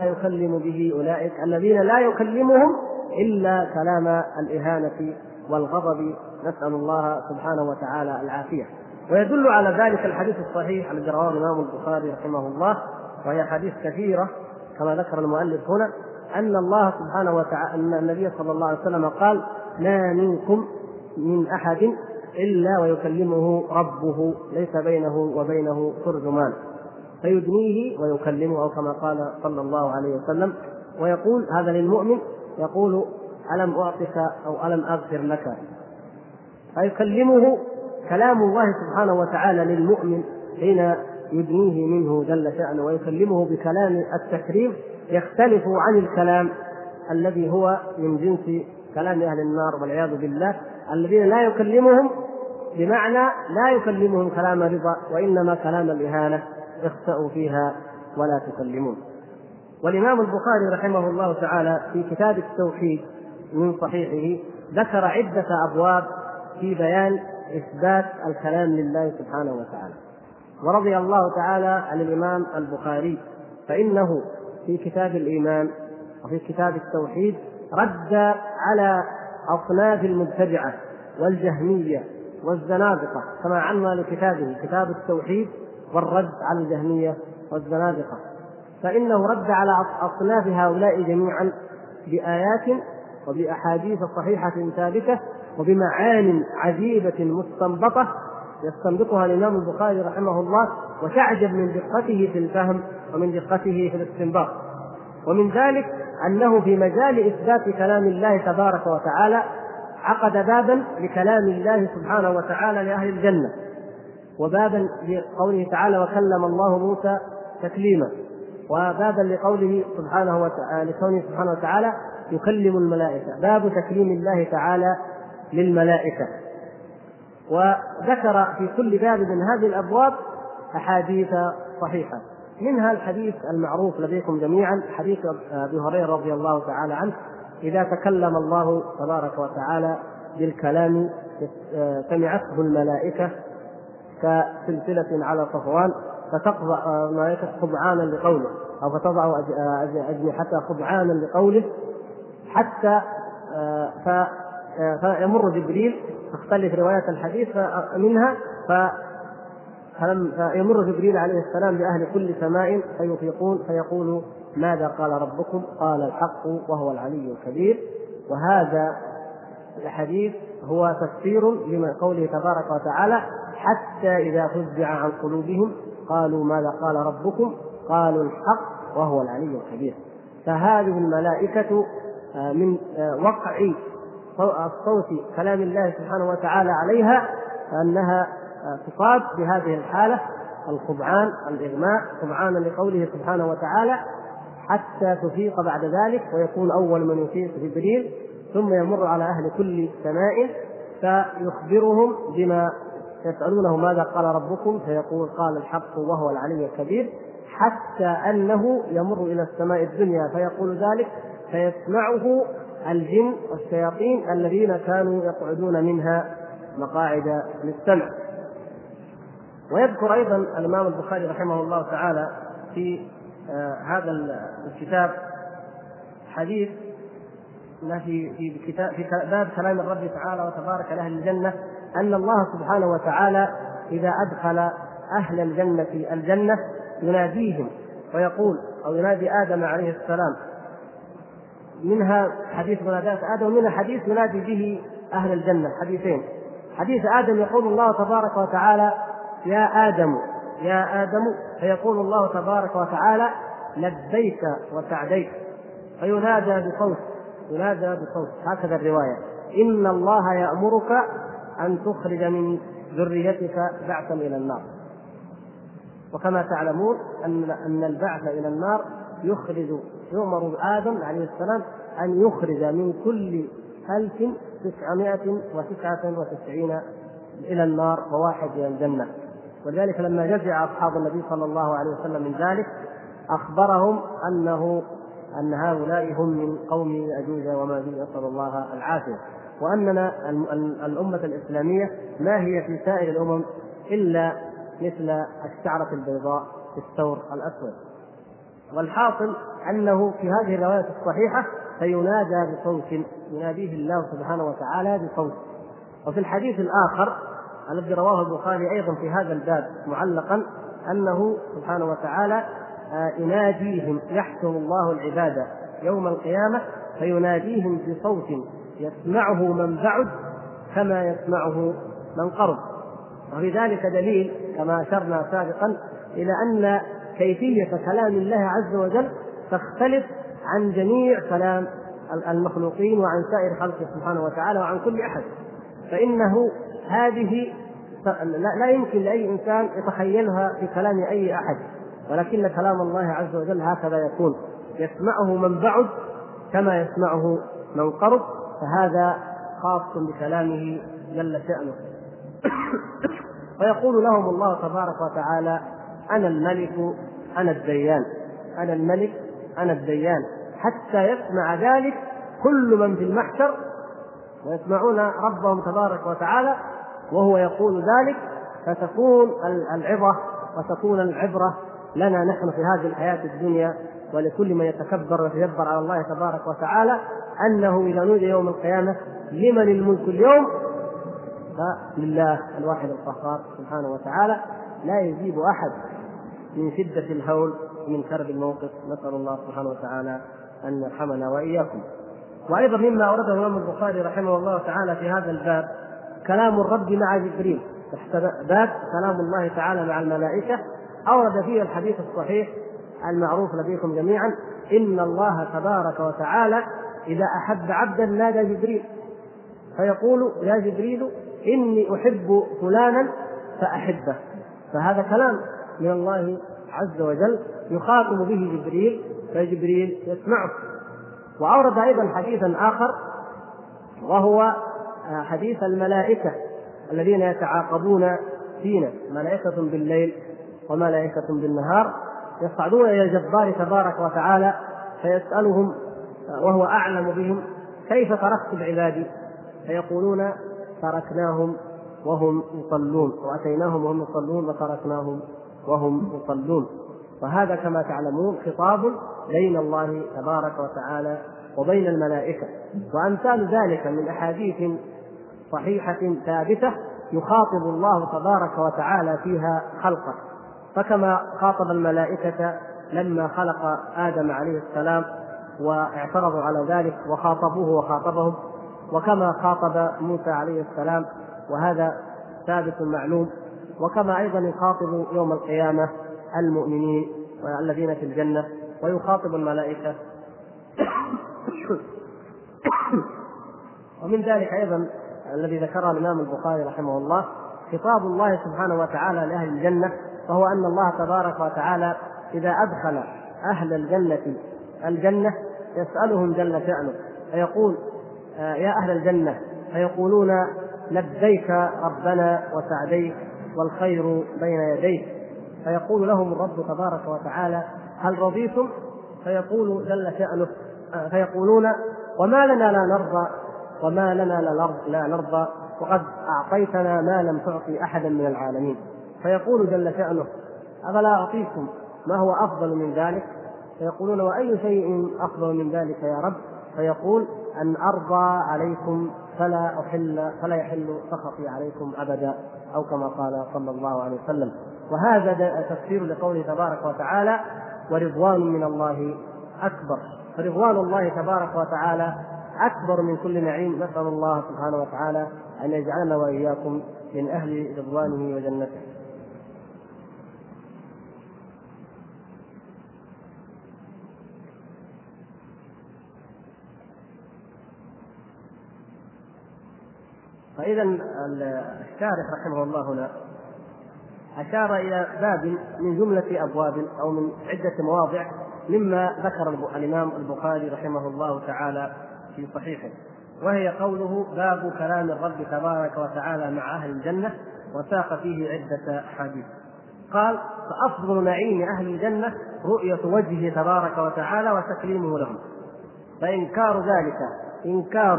لا يكلم به أولئك الذين لا يكلمهم إلا كلام الإهانة والغضب. نسأل الله سبحانه وتعالى العافية. ويدل على ذلك الحديث الصحيح الذي رواه الإمام البخاري رحمه الله وهي حديث كثيرة كما ذكر المؤلف هنا أن الله سبحانه وتعالى أن النبي صلى الله عليه وسلم قال ما منكم من أحد إلا ويكلمه ربه ليس بينه وبينه ترجمان. فيدنيه ويكلمه أو كما قال صلى الله عليه وسلم ويقول هذا للمؤمن يقول ألم أعطك أو ألم أغفر لك؟ فيكلمه كلام الله سبحانه وتعالى للمؤمن حين يدنيه منه جل شأنه ويكلمه بكلام التكريم يختلف عن الكلام الذي هو من جنس كلام أهل النار والعياذ بالله الذين لا يكلمهم بمعنى لا يكلمهم كلام رضا وإنما كلام الإهانة. اخسأوا فيها ولا تكلمون والإمام البخاري رحمه الله تعالى في كتاب التوحيد من صحيحه ذكر عدة أبواب في بيان إثبات الكلام لله سبحانه وتعالى. ورضي الله تعالى عن الإمام البخاري فإنه في كتاب الإيمان وفي كتاب التوحيد رد على أصناف المبتدعة والجهمية والزنادقة كما عنوان لكتابه كتاب التوحيد والرد على الجهمية والزنادقة. فإنه رد على أصناف هؤلاء جميعا بآيات وبأحاديث صحيحة ثابتة وبمعان عجيبة مستنبطة يستنبطها الإمام البخاري رحمه الله وتعجب من دقته في الفهم ومن دقته في الاستنباط. ومن ذلك أنه في مجال إثبات كلام الله تبارك وتعالى عقد بابا لكلام الله سبحانه وتعالى لأهل الجنة. وبابا لقوله تعالى وكلم الله موسى تكليما. وبابا لقوله سبحانه وتعالى لكونه سبحانه وتعالى يكلم الملائكة. باب تكليم الله تعالى للملائكة. وذكر في كل باب من هذه الأبواب أحاديث صحيحة. منها الحديث المعروف لديكم جميعا حديث أبي هريرة رضي الله تعالى عنه إذا تكلم الله تبارك وتعالى بالكلام سمعته الملائكة كسلسلة على صفوان فتقضع الملائكة خضعانا لقوله أو فتضع أجنحتها خضعانا لقوله حتى فيمر جبريل تختلف روايات الحديث منها ف فيمر جبريل عليه السلام بأهل كل سماء فيفيقون فيقول ماذا قال ربكم؟ قال الحق وهو العلي الكبير وهذا الحديث هو تفسير لما قوله تبارك وتعالى حتى إذا فزع عن قلوبهم قالوا ماذا قال ربكم؟ قالوا الحق وهو العلي الكبير فهذه الملائكة آه، من آه، وقع صوت كلام الله سبحانه وتعالى عليها فانها آه، تصاب بهذه الحالة الخضعان الإغماء خضعانا لقوله سبحانه وتعالى حتى تفيق بعد ذلك ويكون أول من يفيق جبريل ثم يمر على أهل كل سماء فيخبرهم بما يسألونه. ماذا قال ربكم؟ فيقول قال الحق وهو العلي الكبير حتى أنه يمر إلى السماء الدنيا. فيقول ذلك فيسمعه الجن والشياطين الذين كانوا يقعدون منها مقاعد للسمع. ويذكر أيضا الإمام البخاري رحمه الله تعالى في آه هذا الكتاب حديث في في كتاب في باب كلام الرب تعالى وتبارك لاهل الجنة أن الله سبحانه وتعالى إذا أدخل أهل الجنة الجنة يناديهم ويقول أو ينادي آدم عليه السلام. منها حديث مناداة آدم ومنها حديث ينادي به أهل الجنة. حديثين. حديث آدم يقول الله تبارك وتعالى يا آدم يا آدم فيقول الله تبارك وتعالى لبيك وسعديك. فينادى بصوت ينادى بصوت هكذا الرواية إن الله يأمرك أن تخرج من ذريتك بعثا إلى النار. وكما تعلمون أن أن البعث إلى النار يخرج يؤمر آدم عليه السلام أن يخرج من كل ألف تسعمائة وتسعة وتسعين إلى النار وواحد إلى الجنة. ولذلك لما جزع أصحاب النبي صلى الله عليه وسلم من ذلك أخبرهم أنه أن هؤلاء هم من قوم يأجوج وماجوج نسأل الله العافية. وأننا الأمة الإسلامية ما هي في سائر الأمم إلا مثل الشعرة البيضاء في الثور الأسود. والحاصل أنه في هذه الرواية الصحيحة فينادى بصوت يناديه الله سبحانه وتعالى بصوت. وفي الحديث الآخر الذي رواه البخاري أيضا في هذا الباب معلقا أنه سبحانه وتعالى يناديهم يحشر الله العباد يوم القيامة فيناديهم بصوت يسمعه من بعد كما يسمعه من قرب. وفي ذلك دليل كما أشرنا سابقا إلى أن كيفية كلام الله عز وجل تختلف عن جميع كلام المخلوقين وعن سائر خلقه سبحانه وتعالى وعن كل أحد. فإنه هذه لا يمكن لأي إنسان يتخيلها في كلام أي أحد. ولكن كلام الله عز وجل هكذا يكون يسمعه من بعد كما يسمعه من قرب فهذا خاص بكلامه جل شأنه. فيقول لهم الله تبارك وتعالى أنا الملك أنا الديان. أنا الملك أنا الديان. حتى يسمع ذلك كل من في المحشر ويسمعون ربهم تبارك وتعالى وهو يقول ذلك فتكون العظة وتكون العبرة لنا نحن في هذه الحياة الدنيا ولكل من يتكبر ويتجبر على الله تبارك وتعالى أنه إذا نودي يوم القيامة لمن الملك اليوم؟ فلله الواحد القهار سبحانه وتعالى. لا يجيب أحد من شدة الهول ومن كرب الموقف. نسأل الله سبحانه وتعالى أن يرحمنا وإياكم. وأيضا مما أورده الإمام البخاري رحمه الله تعالى في هذا الباب كلام الرب مع جبريل. تحت باب كلام الله تعالى مع الملائكة. أورد فيه الحديث الصحيح المعروف لديكم جميعا. إن الله تبارك وتعالى إذا أحب عبدا نادى جبريل. فيقول يا جبريل إني أحب فلانا فأحبه. فهذا كلام من الله عز وجل يخاطب به جبريل. فجبريل يسمعه. وأورد أيضا حديثا آخر وهو حديث الملائكة الذين يتعاقبون فينا. ملائكة بالليل. وملائكة بالنهار يصعدون إلى الجبار تبارك وتعالى فيسألهم وهو أعلم بهم كيف تركت عبادي فيقولون تركناهم وهم يصلون وأتيناهم وهم يصلون وتركناهم وهم يصلون. وهذا كما تعلمون خطاب بين الله تبارك وتعالى وبين الملائكة. وأمثال ذلك من أحاديث صحيحة ثابتة يخاطب الله تبارك وتعالى فيها خلقه. فكما خاطب الملائكة لما خلق آدم عليه السلام واعترضوا على ذلك وخاطبوه وخاطبهم وكما خاطب موسى عليه السلام وهذا ثابت معلوم وكما أيضا يخاطب يوم القيامة المؤمنين الذين في الجنة ويخاطب الملائكة. ومن ذلك أيضا الذي ذكره الإمام البخاري رحمه الله خطاب الله سبحانه وتعالى لأهل الجنة وهو أن الله تبارك وتعالى إذا أدخل أهل الجنة الجنة يسألهم جل شأنه فيقول آه، يا أهل الجنة فيقولون لبيك ربنا وسعديك والخير بين يديك. فيقول لهم الرب تبارك وتعالى هل رضيتم؟ فيقول جل شأنه آه، فيقولون وما لنا لا نرضى وما لنا لا نرضى وقد أعطيتنا ما لم تعطي أحدا من العالمين. فيقول جل شأنه أفلا أعطيكم ما هو أفضل من ذلك؟ فيقولون وأي شيء أفضل من ذلك يا رب؟ فيقول أن أرضى عليكم فلا أحل فلا يحل سخطي عليكم أبدا أو كما قال صلى الله عليه وسلم. وهذا تفسير لقوله تبارك وتعالى ورضوان من الله أكبر فرضوان الله تبارك وتعالى أكبر من كل نعيم. نسأل الله سبحانه وتعالى أن يجعلنا وإياكم من أهل رضوانه وجنته. فإذا الشارح رحمه الله هنا أشار إلى باب من جملة أبواب أو من عدة مواضع مما ذكر الإمام البخاري رحمه الله تعالى في صحيحه وهي قوله باب كلام الرب تبارك وتعالى مع أهل الجنة وساق فيه عدة أحاديث قال فأفضل نعيم أهل الجنة رؤية وجهه تبارك وتعالى وتكريمه لهم فإنكار ذلك إنكار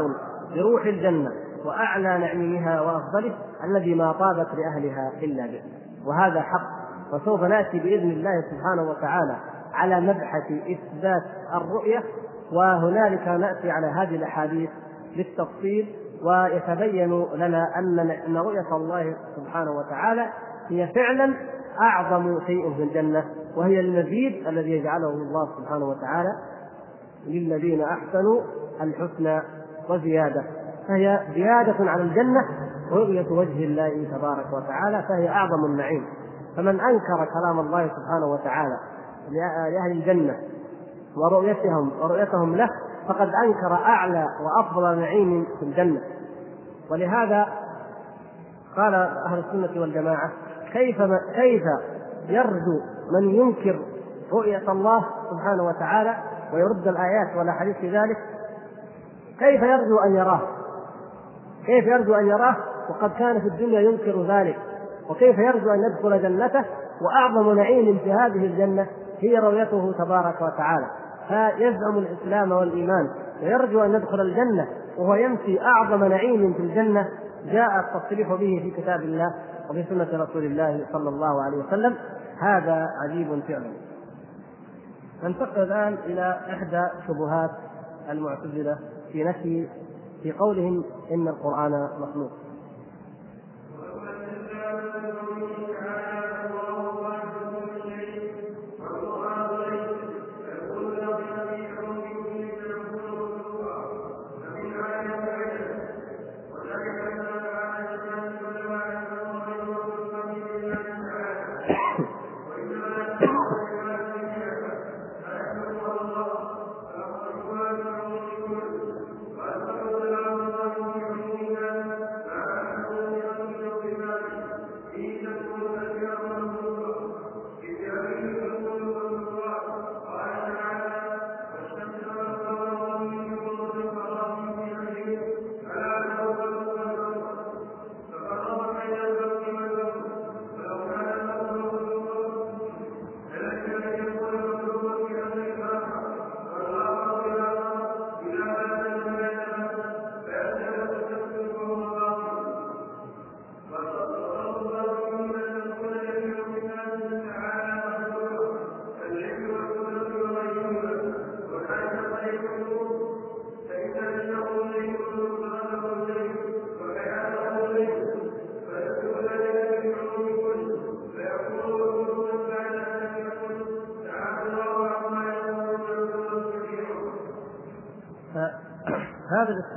لروح الجنة وأعلى نعيمها وأفضله الذي ما طابت لأهلها إلا به. وهذا حق وسوف نأتي بإذن الله سبحانه وتعالى على مبحث إثبات الرؤية وهنالك نأتي على هذه الأحاديث بالتفصيل ويتبين لنا أن ان رؤية الله سبحانه وتعالى هي فعلا أعظم شيء في الجنة وهي المزيد الذي يجعله الله سبحانه وتعالى للذين أحسنوا الحسنى وزيادة. فهي زيادة على الجنة رؤية وجه الله تبارك وتعالى فهي أعظم النعيم. فمن أنكر كلام الله سبحانه وتعالى لأهل الجنة ورؤيتهم ورؤيتهم له فقد أنكر أعلى وأفضل نعيم في الجنة. ولهذا قال أهل السنة والجماعة كيف كيف يرجو من ينكر رؤية الله سبحانه وتعالى ويرد الآيات والأحاديث في ذلك؟ كيف يرجو أن يراه؟ كيف يرجو أن يراه وقد كان في الدنيا ينكر ذلك. وكيف يرجو أن يدخل جنته وأعظم نعيم في هذه الجنة هي رؤيته تبارك وتعالى. فيزعم الإسلام والإيمان. ويرجو أن يدخل الجنة وهو يمشي أعظم نعيم في الجنة. جاء التصريح به في كتاب الله وفي سنة رسول الله صلى الله عليه وسلم. هذا عجيب فعلا ننتقل الآن إلى إحدى شبهات المعتزلة في نفي في قولهم إن القرآن مخلوق.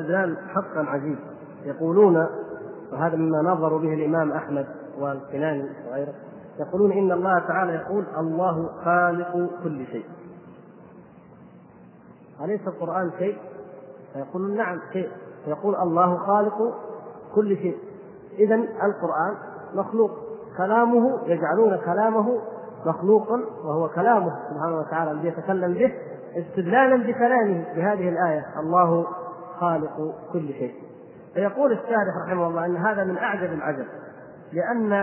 الاستدلال حقا عجيب. يقولون وهذا مما نظروا به الإمام أحمد والكناني وغيره يقولون إن الله تعالى يقول الله خالق كل شيء. أليس القرآن شيء؟ فيقولون نعم شيء. فيقول الله خالق كل شيء. إذا القرآن مخلوق. كلامه يجعلون كلامه مخلوقا وهو كلامه سبحانه وتعالى الذي يتكلم به استدلالا بكلامه. بهذه الآية الله خالق كل شيء. فيقول الشارح رحمه الله أن هذا من أعجب العجب لأن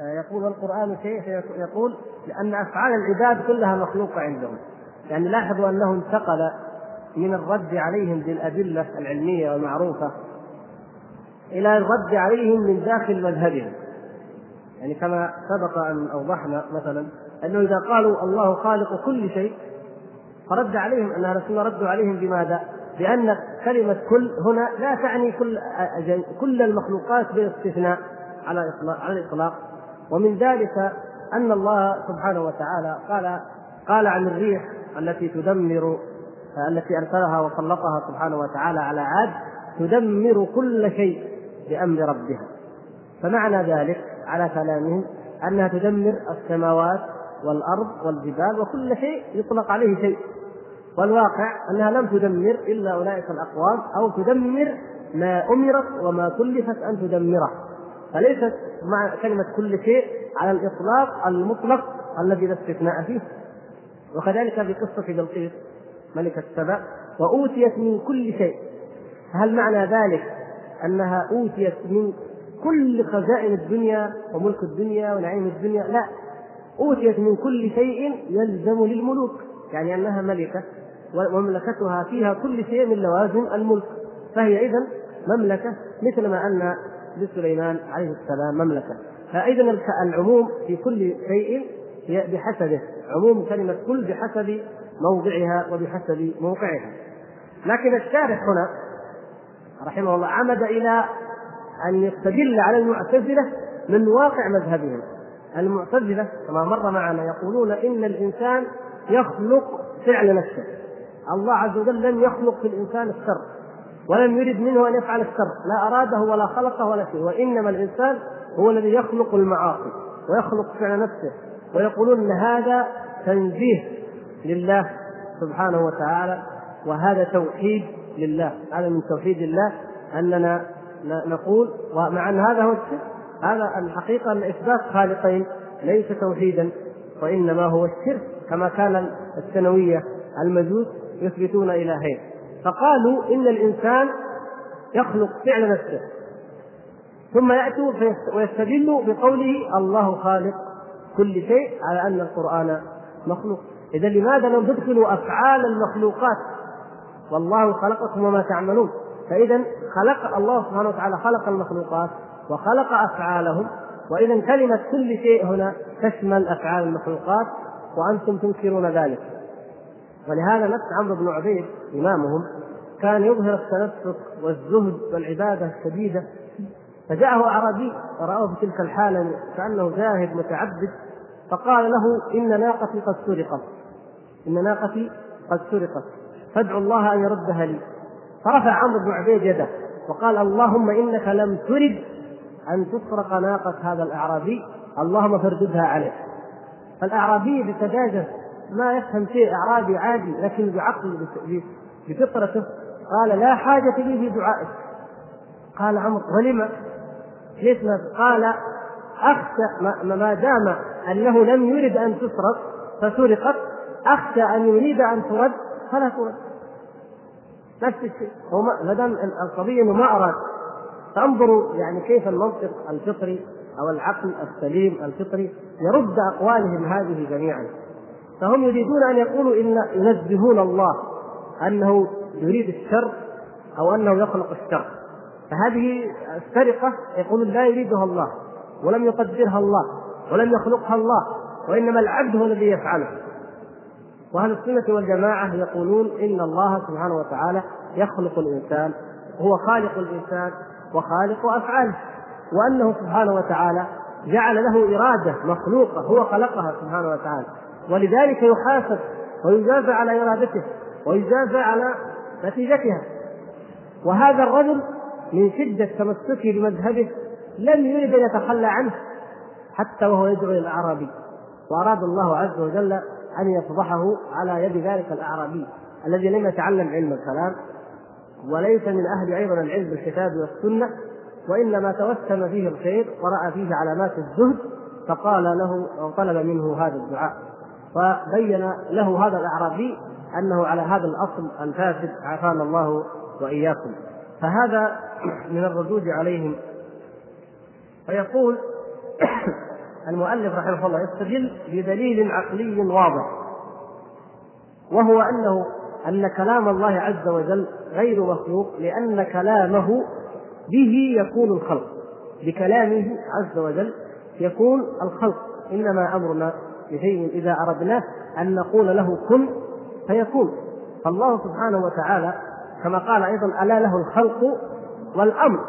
آه، يقول القرآن شيء يقول لأن أفعال العباد كلها مخلوقة عندهم. يعني لاحظوا أنه انتقل من الرد عليهم بالأدلة العلمية المعروفة إلى الرد عليهم من داخل مذهبهم. يعني كما سبق أن أوضحنا مثلا أنه إذا قالوا الله خالق كل شيء فرد عليهم أهل السنة ردوا عليهم بماذا؟ لأن كلمة كل هنا لا تعني كل كل المخلوقات باستثناء على الإطلاق على الإطلاق. ومن ذلك أن الله سبحانه وتعالى قال قال عن الريح التي تدمر التي أرسلها وسلطها سبحانه وتعالى على عاد تدمر كل شيء بأمر ربها. فمعنى ذلك على كلامهم أنها تدمر السماوات والأرض والجبال وكل شيء يطلق عليه شيء. والواقع أنها لم تدمر إلا أولئك الأقوام أو تدمر ما أمرت وما كلفت أن تدمره. فليست مع كلمة كل شيء على الإطلاق المطلق الذي لا استثناء فيه. وكذلك في قصة بلقيس ملكه سبا وأوتيت من كل شيء. هل معنى ذلك أنها أوتيت من كل خزائن الدنيا وملك الدنيا ونعيم الدنيا؟ لا. أوتيت من كل شيء يلزم للملوك يعني أنها ملكة. ومملكتها فيها كل شيء من لوازم الملك. فهي اذا مملكة مثل ما أن لسليمان عليه السلام مملكة. فاذا العموم في كل شيء بحسبه. عموم كلمة كل بحسب موضعها وبحسب موقعها. لكن الشارح هنا رحمه الله عمد إلى أن يستدل على المعتزلة من واقع مذهبهم. المعتزلة كما مر معنا يقولون إن الإنسان يخلق فعل نفسه. الله عز وجل لم يخلق في الإنسان الشر ولم يرد منه أن يفعل الشر لا أراده ولا خلقه ولا شيء وإنما الإنسان هو الذي يخلق المعاصي ويخلق فعل نفسه ويقولون إن هذا تنزيه لله سبحانه وتعالى وهذا توحيد لله هذا من توحيد الله أننا نقول ومع أن هذا هو الشرك هذا الحقيقة أن إثبات خالقين ليس توحيدا وإنما هو الشرك كما كان الثانوية المجوس يثبتون الهين فقالوا إن الإنسان يخلق فعل نفسه. ثم يأتوا ويستدلوا بقوله الله خالق كل شيء على أن القرآن مخلوق. إذا لماذا لم تدخلوا أفعال المخلوقات؟ والله خلقكم وما تعملون. فإذا خلق الله سبحانه وتعالى خلق المخلوقات وخلق أفعالهم. وإذا كلمة كل شيء هنا تشمل أفعال المخلوقات. وأنتم تنكرون ذلك. ولهذا نفس عمرو بن عبيد إمامهم كان يظهر التنسك والزهد والعبادة الشديدة فجاءه أعرابي فرآه في تلك الحالة كأنه زاهد متعبد فقال له إن ناقتي قد سرقت إن ناقتي قد سرقت فادعوا الله أن يردها لي. فرفع عمرو بن عبيد يده وقال اللهم إنك لم ترد أن تسرق ناقة هذا الأعرابي اللهم فارددها عليه. فالأعرابي بسذاجة ما يفهم شيء أعرابي عادي لكن بعقل بفطرته قال لا حاجة لي في دعائك. قال عمرو ولم؟ ليش ما قال أخشى ما دام أنه لم يرد أن تسرق فسرقت أخشى أن يريد أن ترد فلا ترد. نفس الشيء. هو ما دام القضية إنه ما أراد. فانظروا يعني كيف المنطق الفطري أو العقل السليم الفطري يرد أقوالهم هذه جميعا. فهم يريدون أن يقولوا إن ينزهون الله أنه يريد الشر أو أنه يخلق الشر. فهذه السرقة يقولون لا يريدها الله ولم يقدرها الله ولم يخلقها الله وإنما العبد هو الذي يفعله. وأهل السنة والجماعة يقولون إن الله سبحانه وتعالى يخلق الإنسان هو خالق الإنسان وخالق أفعاله وأنه سبحانه وتعالى جعل له إرادة مخلوقة هو خلقها سبحانه وتعالى. ولذلك يحاسب ويجازى على إرادته ويجازى على نتيجتها. وهذا الرجل من شدة تمسكه بمذهبه لم يرد أن يتخلى عنه حتى وهو يدعو إلى الأعرابي. وأراد الله عز وجل أن يفضحه على يد ذلك الأعرابي الذي لم يتعلم علم الكلام. وليس من أهل أيضا العلم بالكتاب والسنة وإنما توسم فيه الخير ورأى فيه علامات الزهد فقال له أو طلب منه هذا الدعاء. وبين له هذا الأعرابي أنه على هذا الأصل الفاسد عافانا الله وإياكم. فهذا من الردود عليهم. فيقول المؤلف رحمه الله يستدل بدليل عقلي واضح. وهو أنه أن كلام الله عز وجل غير مخلوق لأن كلامه به يكون الخلق. بكلامه عز وجل يكون الخلق. إنما أمرنا لشيء إذا أردناه أن نقول له كن فيكون. فالله سبحانه وتعالى كما قال أيضا ألا له الخلق والأمر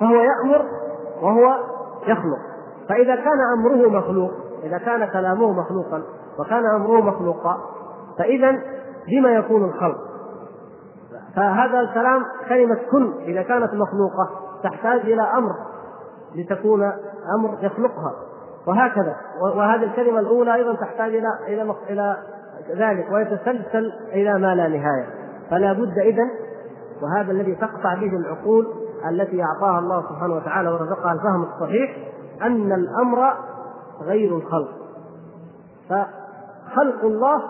فهو يأمر وهو يخلق. فإذا كان أمره مخلوق إذا كان كلامه مخلوقا وكان أمره مخلوقا فاذا بما يكون الخلق؟ فهذا الكلام كلمة كن إذا كانت مخلوقة تحتاج إلى أمر لتكون أمر يخلقها. وهكذا. وهذه الكلمة الأولى أيضا تحتاج إلى إلى إلى ذلك ويتسلسل إلى ما لا نهاية. فلا بد إذا وهذا الذي تقطع به العقول التي أعطاها الله سبحانه وتعالى ورزقها الفهم الصحيح أن الأمر غير الخلق. فخلق الله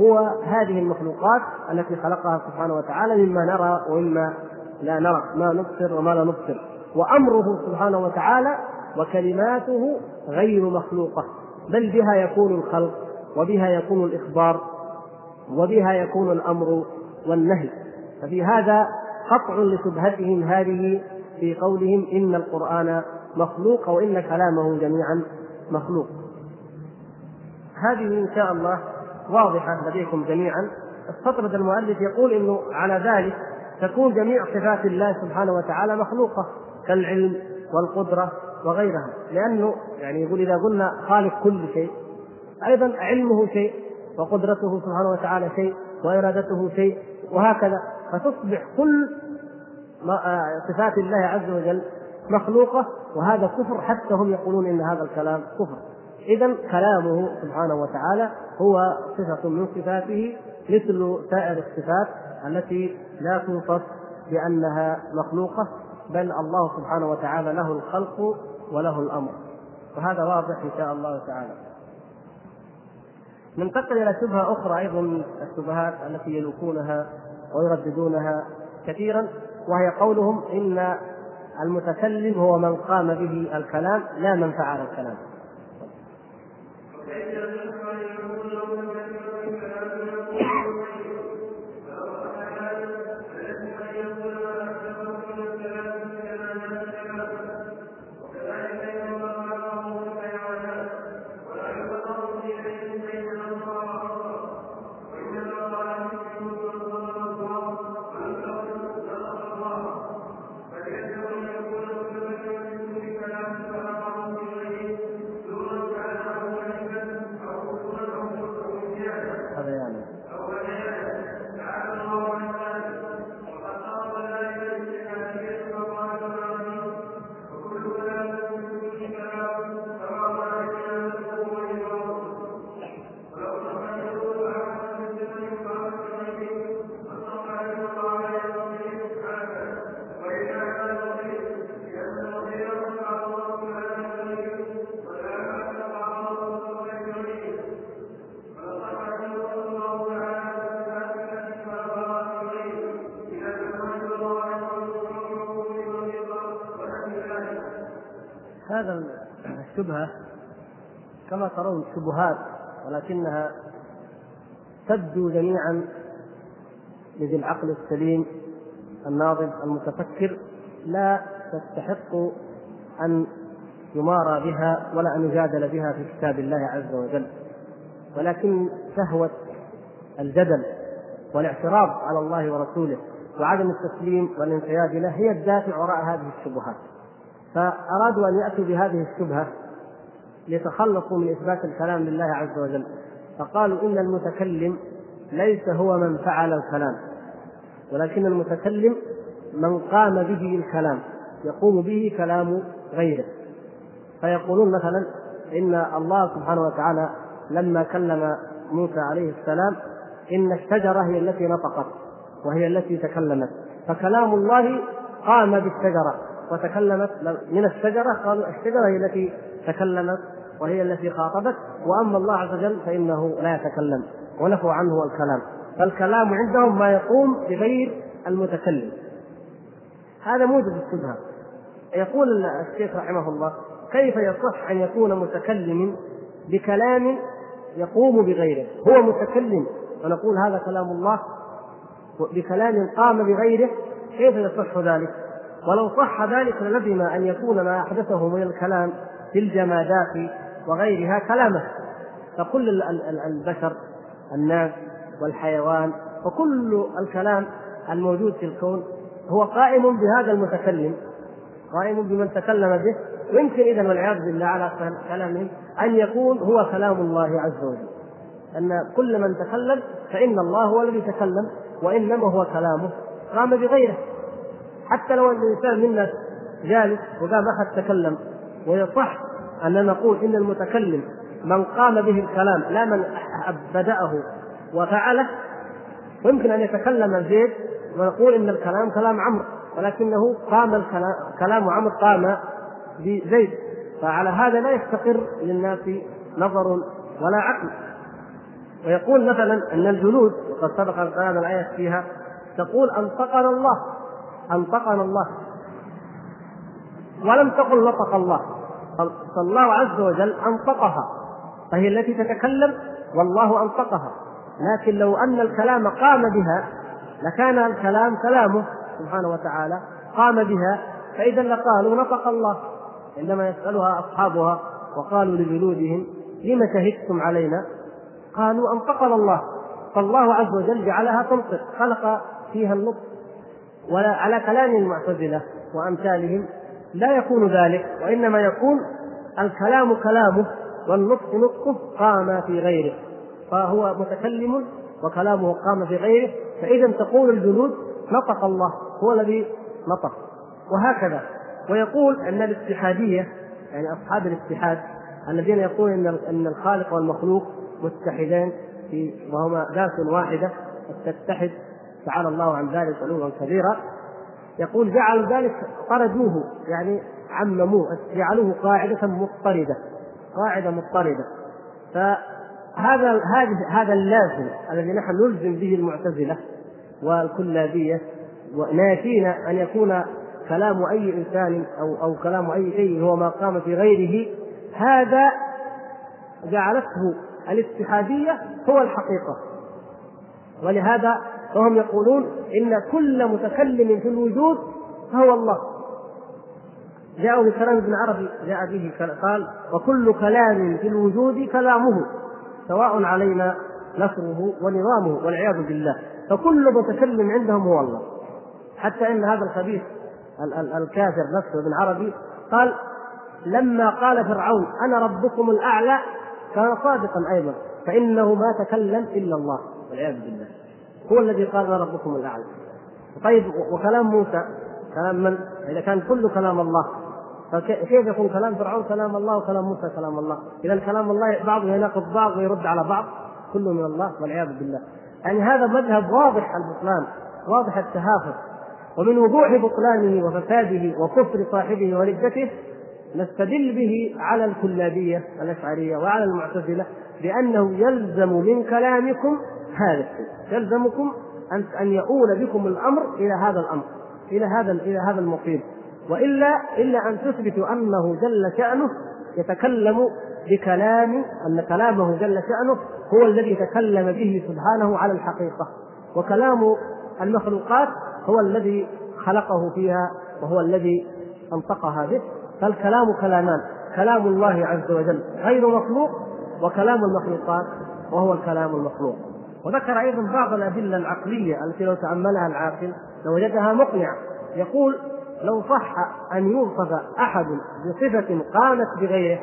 هو هذه المخلوقات التي خلقها سبحانه وتعالى مما نرى ومما لا نرى ما نبصر وما لا نبصر. وأمره سبحانه وتعالى وكلماته غير مخلوقة بل بها يكون الخلق وبها يكون الإخبار وبها يكون الأمر والنهي. ففي هذا قطع لشبهتهم هذه في قولهم إن القرآن مخلوق أو ان كلامه جميعا مخلوق. هذه إن شاء الله واضحة لديكم جميعا. استطرد المؤلف يقول إنه على ذلك تكون جميع صفات الله سبحانه وتعالى مخلوقة كالعلم والقدرة وغيرها. لأنه يعني يقول إذا قلنا خالق كل شيء أيضا علمه شيء وقدرته سبحانه وتعالى شيء وإرادته شيء وهكذا. فتصبح كل صفات الله عز وجل مخلوقة وهذا كفر حتى هم يقولون إن هذا الكلام كفر. اذا كلامه سبحانه وتعالى هو صفة من صفاته مثل سائر الصفات التي لا توصف بأنها مخلوقة بل الله سبحانه وتعالى له الخلق وله الأمر. وهذا واضح إن شاء الله تعالى. ننتقل إلى شبهة أخرى أيضا من الشبهات التي يلوكونها ويرددونها كثيرا وهي قولهم إن المتكلم هو من قام به الكلام لا من فعل الكلام؟ الشبهة كما ترون شبهات ولكنها تبدو جميعا لذي العقل السليم الناضج المتفكر لا تستحق أن يمارى بها ولا أن يجادل بها في كتاب الله عز وجل. ولكن شهوة الجدل والاعتراض على الله ورسوله وعدم التسليم والانقياد له هي الدافع وراء هذه الشبهات. فأرادوا أن يأتوا بهذه الشبهة ليتخلصوا من إثبات الكلام لله عز وجل. فقالوا إن المتكلم ليس هو من فعل الكلام ولكن المتكلم من قام به الكلام يقوم به كلام غيره. فيقولون مثلا إن الله سبحانه وتعالى لما كلم موسى عليه السلام إن الشجرة هي التي نطقت وهي التي تكلمت. فكلام الله قام بالشجرة وتكلمت من الشجرة قالوا الشجرة هي التي تكلمت وهي التي خاطبت وأما الله عز وجل فإنه لا يتكلم ونفوا عنه الكلام. فالكلام عندهم ما يقوم بغير المتكلم. هذا موجب الشبهه يقول الشيخ رحمه الله كيف يصح أن يكون متكلم بكلام يقوم بغيره؟ هو متكلم. ونقول هذا كلام الله بكلام قام بغيره. كيف يصح ذلك؟ ولو صح ذلك للزم أن يكون ما أحدثه من الكلام في الجمادات وغيرها كلامه. فكل البشر الناس والحيوان وكل الكلام الموجود في الكون هو قائم بهذا المتكلم. قائم بمن تكلم به. ويمكن اذا والعياذ بالله على كلامهم أن يكون هو كلام الله عز وجل. أن كل من تكلم فإن الله هو الذي تكلم وإنما هو كلامه. قام بغيره. حتى لو أن الإنسان منا جالس وقام احد تكلم ويصح أن نقول إن المتكلم من قام به الكلام لا من بدأه وفعله ويمكن أن يتكلم زيد ونقول إن الكلام كلام عمرو ولكنه قام الكلام كلام عمرو قام بزيد. فعلى هذا لا يستقر للناس نظر ولا عقل. ويقول مثلا أن الجلود وقد سبق قرأنا الآية فيها تقول أنطقنا الله أنطقنا الله ولم تقل نطق الله. فالله عز وجل أنطقها فهي التي تتكلم والله أنطقها. لكن لو أن الكلام قام بها لكان الكلام كلامه سبحانه وتعالى قام بها فإذا لقالوا نطق الله عندما يسألها أصحابها وقالوا لجلودهم لم شهدتم علينا؟ قالوا أنطقنا الله. فالله عز وجل جعلها تنطق خلق فيها النطق ولا على كلام المعتزلة وأمثالهم لا يكون ذلك وإنما يكون الكلام كلامه والنطق نطقه قام في غيره. فهو متكلم وكلامه قام في غيره فإذا تقول الجنود نطق الله هو الذي نطق. وهكذا. ويقول أن الاتحادية يعني أصحاب الاتحاد الذين يقولون أن أن الخالق والمخلوق متحدين في وهما ذات واحدة تتحد تعالى الله عن ذلك علوا كبيرا. يقول جعلوا ذلك طردوه يعني عمموه جعلوه قاعدة مضطردة قاعدة مضطردة. فهذا هذا هذا اللازم الذي نحن نلزم به المعتزلة والكلابية ونافينا أن يكون كلام أي إنسان أو أو كلام أي شيء هو ما قام في غيره. هذا جعلته الاتحادية هو الحقيقة. ولهذا فهم يقولون إن كل متكلم في الوجود فهو الله. جاءوا بكلام ابن عربي جاء به قال وكل كلام في الوجود كلامه سواء علينا نصره ونظامه والعياذ بالله. فكل متكلم عندهم هو الله. حتى إن هذا الخبيث الكافر نفسه ابن عربي قال لما قال فرعون أنا ربكم الأعلى كان صادقا أيضا فإنه ما تكلم إلا الله والعياذ بالله. هو الذي قال أنا ربكم الأعلى طيب وكلام موسى كلام من؟ إذا كان كل كلام الله فكيف يكون كلام فرعون كلام الله وكلام موسى كلام الله؟ إذا كلام الله بعضه يناقض بعض ويرد على بعض كله من الله والعياذ بالله. يعني هذا مذهب واضح البطلان واضح التهافت ومن وضوح بطلانه وفساده وكفر صاحبه وردته نستدل به على الكلابية الأشعرية وعلى المعتزلة بأنه يلزم من كلامكم هذا الشيء. يلزمكم أن أن يؤول بكم الأمر إلى هذا الأمر إلى هذا إلى هذا المقيم وإلا إلا أن تثبتوا أنه جل شأنه يتكلم بكلام أن كلامه جل شأنه هو الذي تكلم به سبحانه على الحقيقة. وكلام المخلوقات هو الذي خلقه فيها وهو الذي أنطقها به. فالكلام كلامان كلام الله عز وجل غير مخلوق وكلام المخلوقات وهو الكلام المخلوق. وذكر أيضا بعض الأدلة العقلية التي لو تأملها العاقل لوجدها مقنعة. يقول لو صح أن يوصف أحد بصفة قامت بغيره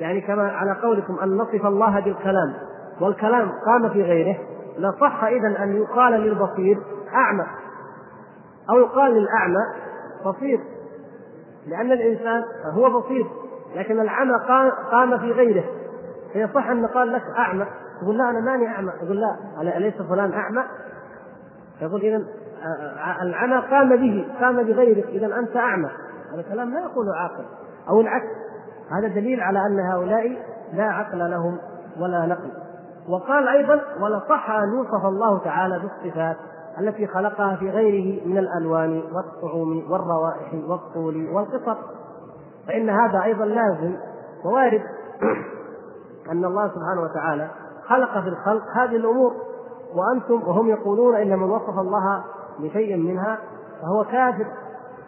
يعني كما على قولكم أن نصف الله بالكلام والكلام قام في غيره لصح اذا أن يقال للبصير أعمى. أو يقال للأعمى بصير لأن الإنسان هو بصير لكن العمى قام في غيره. فيصح أن قال لك أعمى. يقول لا أنا ماني أعمى. يقول لا أليس فلان أعمى؟ يقول اذا العمى قام به قام بغيرك. اذا أنت أعمى. هذا كلام لا يقوله عاقل أو العكس. هذا دليل على أن هؤلاء لا عقل لهم ولا نقل. وقال أيضا ولصح ان يوصف الله تعالى بالصفات التي خلقها في غيره من الألوان والطعوم والروائح والطول والقصر. فإن هذا أيضا لازم ووارد أن الله سبحانه وتعالى خلق في الخلق هذه الأمور وأنتم وهم يقولون إن من وصف الله بشيء منها فهو كافر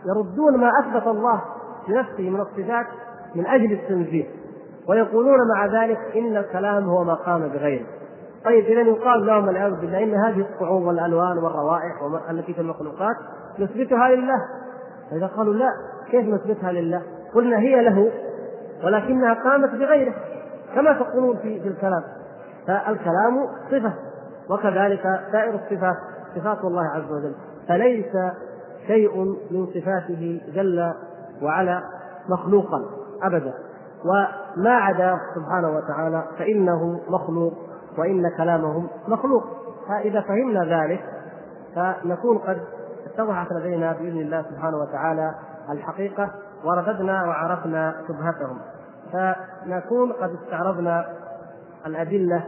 يردون ما أثبت الله لنفسه من الصفات من أجل التنزيه ويقولون مع ذلك إن الكلام هو ما قام بغيره. طيب إذا يقال لهم والعياذ بالله إن هذه الطعوم والألوان والروائح التي في المخلوقات نثبتها لله. فإذا قالوا لا كيف نثبتها لله؟ قلنا هي له ولكنها قامت بغيره كما تقولون في في الكلام. فالكلام صفة وكذلك سائر الصفات صفات الله عز وجل. فليس شيء من صفاته جل وعلا مخلوقا ابدا. وما عدا سبحانه وتعالى فإنه مخلوق وإن كلامهم مخلوق. فإذا فهمنا ذلك فنكون قد اتضحت لدينا بإذن الله سبحانه وتعالى الحقيقة ورددنا وعرفنا شبهتهم. فنكون قد استعرضنا الأدلة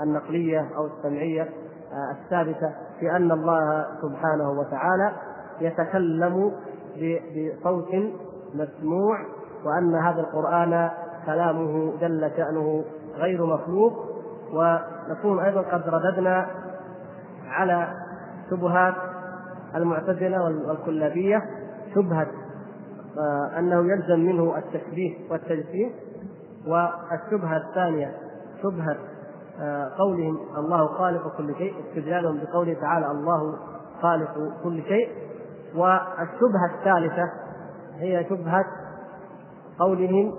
النقلية أو السمعية آه، الثابتة في أن الله سبحانه وتعالى يتكلم بصوت مسموع وأن هذا القرآن كلامه جل شأنه غير مخلوق. ونكون أيضا قد رددنا على شبهات المعتزلة والكلابية شبهة آه، أنه يلزم منه التشبيه والتجسيم والشبهة الثانية شبهة آه، قولهم الله خالق كل شيء استدلالهم بقوله تعالى الله خالق كل شيء. والشبهة الثالثة هي شبهة قولهم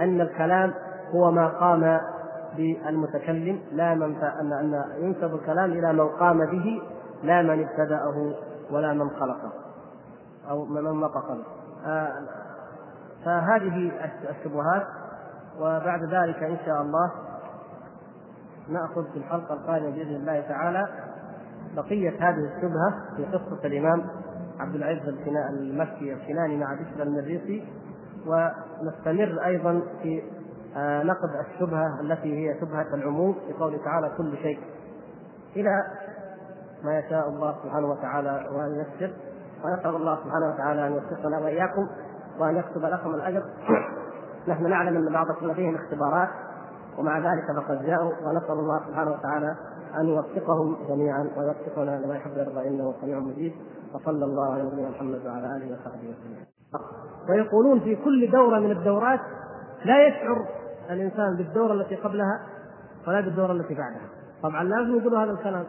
أن الكلام هو ما قام بالمتكلم لا من أن أن ينسب الكلام إلى من قام به لا من ابتدأه ولا من خلقه أو من نطق آه، فهذه الشبهات وبعد ذلك إن شاء الله نأخذ في الحلقة القادمة بإذن الله تعالى بقية هذه الشبهة في قصة الإمام عبد العزيز المكي الكناني مع بشر المريسي ونستمر أيضا في آه، نقد الشبهة التي هي شبهة العموم في قوله تعالى كل شيء. إلى ما يشاء الله سبحانه وتعالى وأن يسر ونسأل الله سبحانه وتعالى أن يوفقنا وإياكم وأن يكتب لكم الأجر. نحن نعلم أن بعضكم لديهم اختبارات. ومع ذلك فقد جاءوا ونسأل الله سبحانه وتعالى أن يوفقهم جميعا ويوفقنا لما يحب ويرضى إنه سميع مجيب. وصلى الله على نبينا محمد وعلى آله وصحبه وسلم. ويقولون في كل دورة من الدورات لا يشعر الإنسان بالدورة التي قبلها ولا بالدورة التي بعدها. طبعا لازم يقولوا هذا الكلام.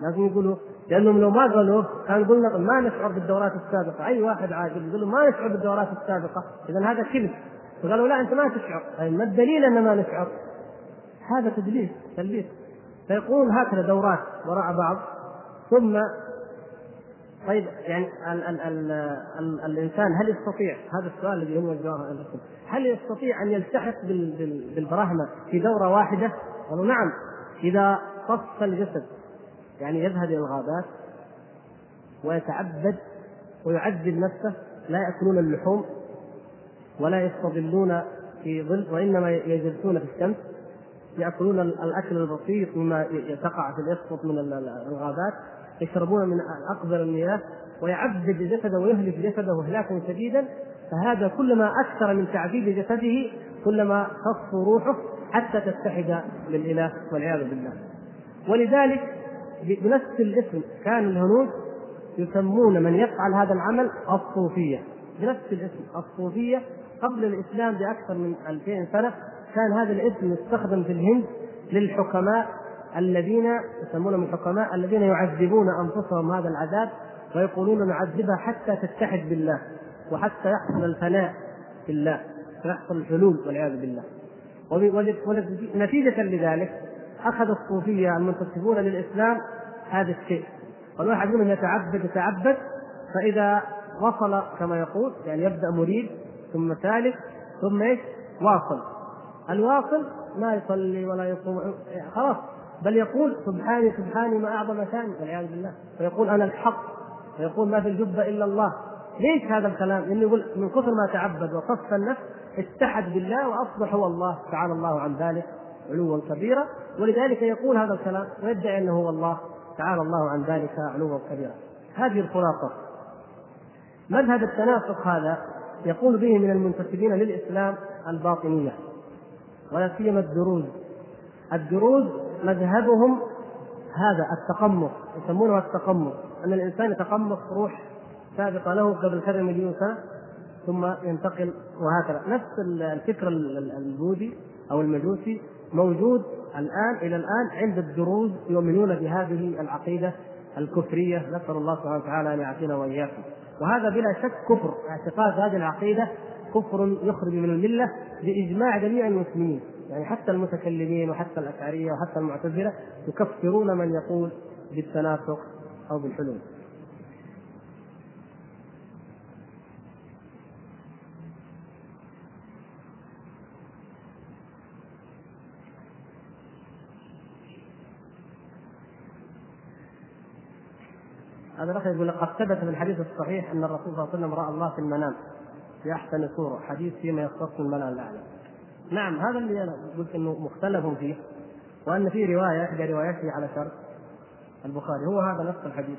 لازم يقولوا لأنهم لو ما قالوه كان قلنا ما نشعر بالدورات السابقة، أي واحد عاقل يقول ما نشعر بالدورات السابقة، اذا هذا كذب. فقالوا لا أنت ما تشعر. طيب ما الدليل أن ما نشعر؟ هذا تدليس تلبيس. فيقولون هكذا دورات وراء بعض ثم طيب يعني ال ال ال ال الإنسان هل يستطيع؟ هذا السؤال الذي هم يوجهونه لكم. هل يستطيع أن يلتحق بالبراهمة في دورة واحدة؟ قالوا نعم. إذا صف الجسد يعني يذهب إلى الغابات ويتعبد ويعذب نفسه لا يأكلون اللحوم ولا يستظلون في ظل وإنما يجلسون في الشمس يأكلون الأكل البسيط مما تقع في الأسقط من الغابات يشربون من اقذر المياه ويعذب جسده ويهلك جسده اهلاكا شديدا فهذا كلما أكثر من تعذيب جسده كلما تصفو روحه حتى تتحد للإله والعياذ بالله. ولذلك بنفس الاسم كان الهنود يسمون من يفعل هذا العمل الصوفية. بنفس الاسم الصوفية قبل الإسلام بأكثر من 2000 سنة كان هذا الاسم يستخدم في الهند للحكماء الذين يسمونهم الحكماء الذين يعذبون أنفسهم هذا العذاب ويقولون نعذبها حتى تتحد بالله وحتى يحصل الفناء في الله ويحصل الحلول والعياذ بالله. ونتيجة لذلك أخذ الصوفية المنتسبون للإسلام هذا الشيء. والواحد منهم يتعبد يتعبد فإذا وصل كما يقول يعني يبدأ مريد ثم ثالث ثم إيش؟ واصل. الواصل ما يصلي ولا يصوم خلاص. بل يقول سبحاني سبحاني ما أعظم شأني والعياذ بالله. ويقول أنا الحق. ويقول ما في الجبة إلا الله. ليش هذا الكلام؟ لأنه يقول من كثر ما تعبد وصف النفس اتحد بالله وأصبح هو الله تعالى الله عن ذلك علوا كبيرا. ولذلك يقول هذا الكلام ويدعي إنه هو الله تعالى الله عن ذلك علوا كبيرا. هذه الخلاصة. مذهب التناسخ هذا يقول به من المنتسبين للإسلام الباطنية ولا سيما الدروز. الدروز مذهبهم هذا التقمص يسمونه التقمص أن الإنسان يتقمص روح سابقة له قبل كذا مليون سنة ثم ينتقل وهكذا. نفس الفكر البوذي أو المجوسي موجود الآن إلى الآن عند الدروز يؤمنون بهذه العقيدة الكفرية. نسأل الله سبحانه وتعالى أن يعافينا وإياكم. وهذا بلا شك كفر. اعتقاد هذه العقيدة كفر يخرج من الملة باجماع جميع المسلمين. يعني حتى المتكلمين وحتى الأشعرية وحتى المعتزلة يكفرون من يقول بالتناسخ أو بالحلول. هذا الأخ يقول قد ثبت في الحديث الصحيح أن الرسول صلى الله عليه وسلم رأى الله في المنام في أحسن صورة حديث فيما يختص الملا الأعلى. نعم هذا اللي أنا قلت إنه مختلف فيه وأن في رواية احدى رواياته على شرط البخاري هو هذا نفس الحديث.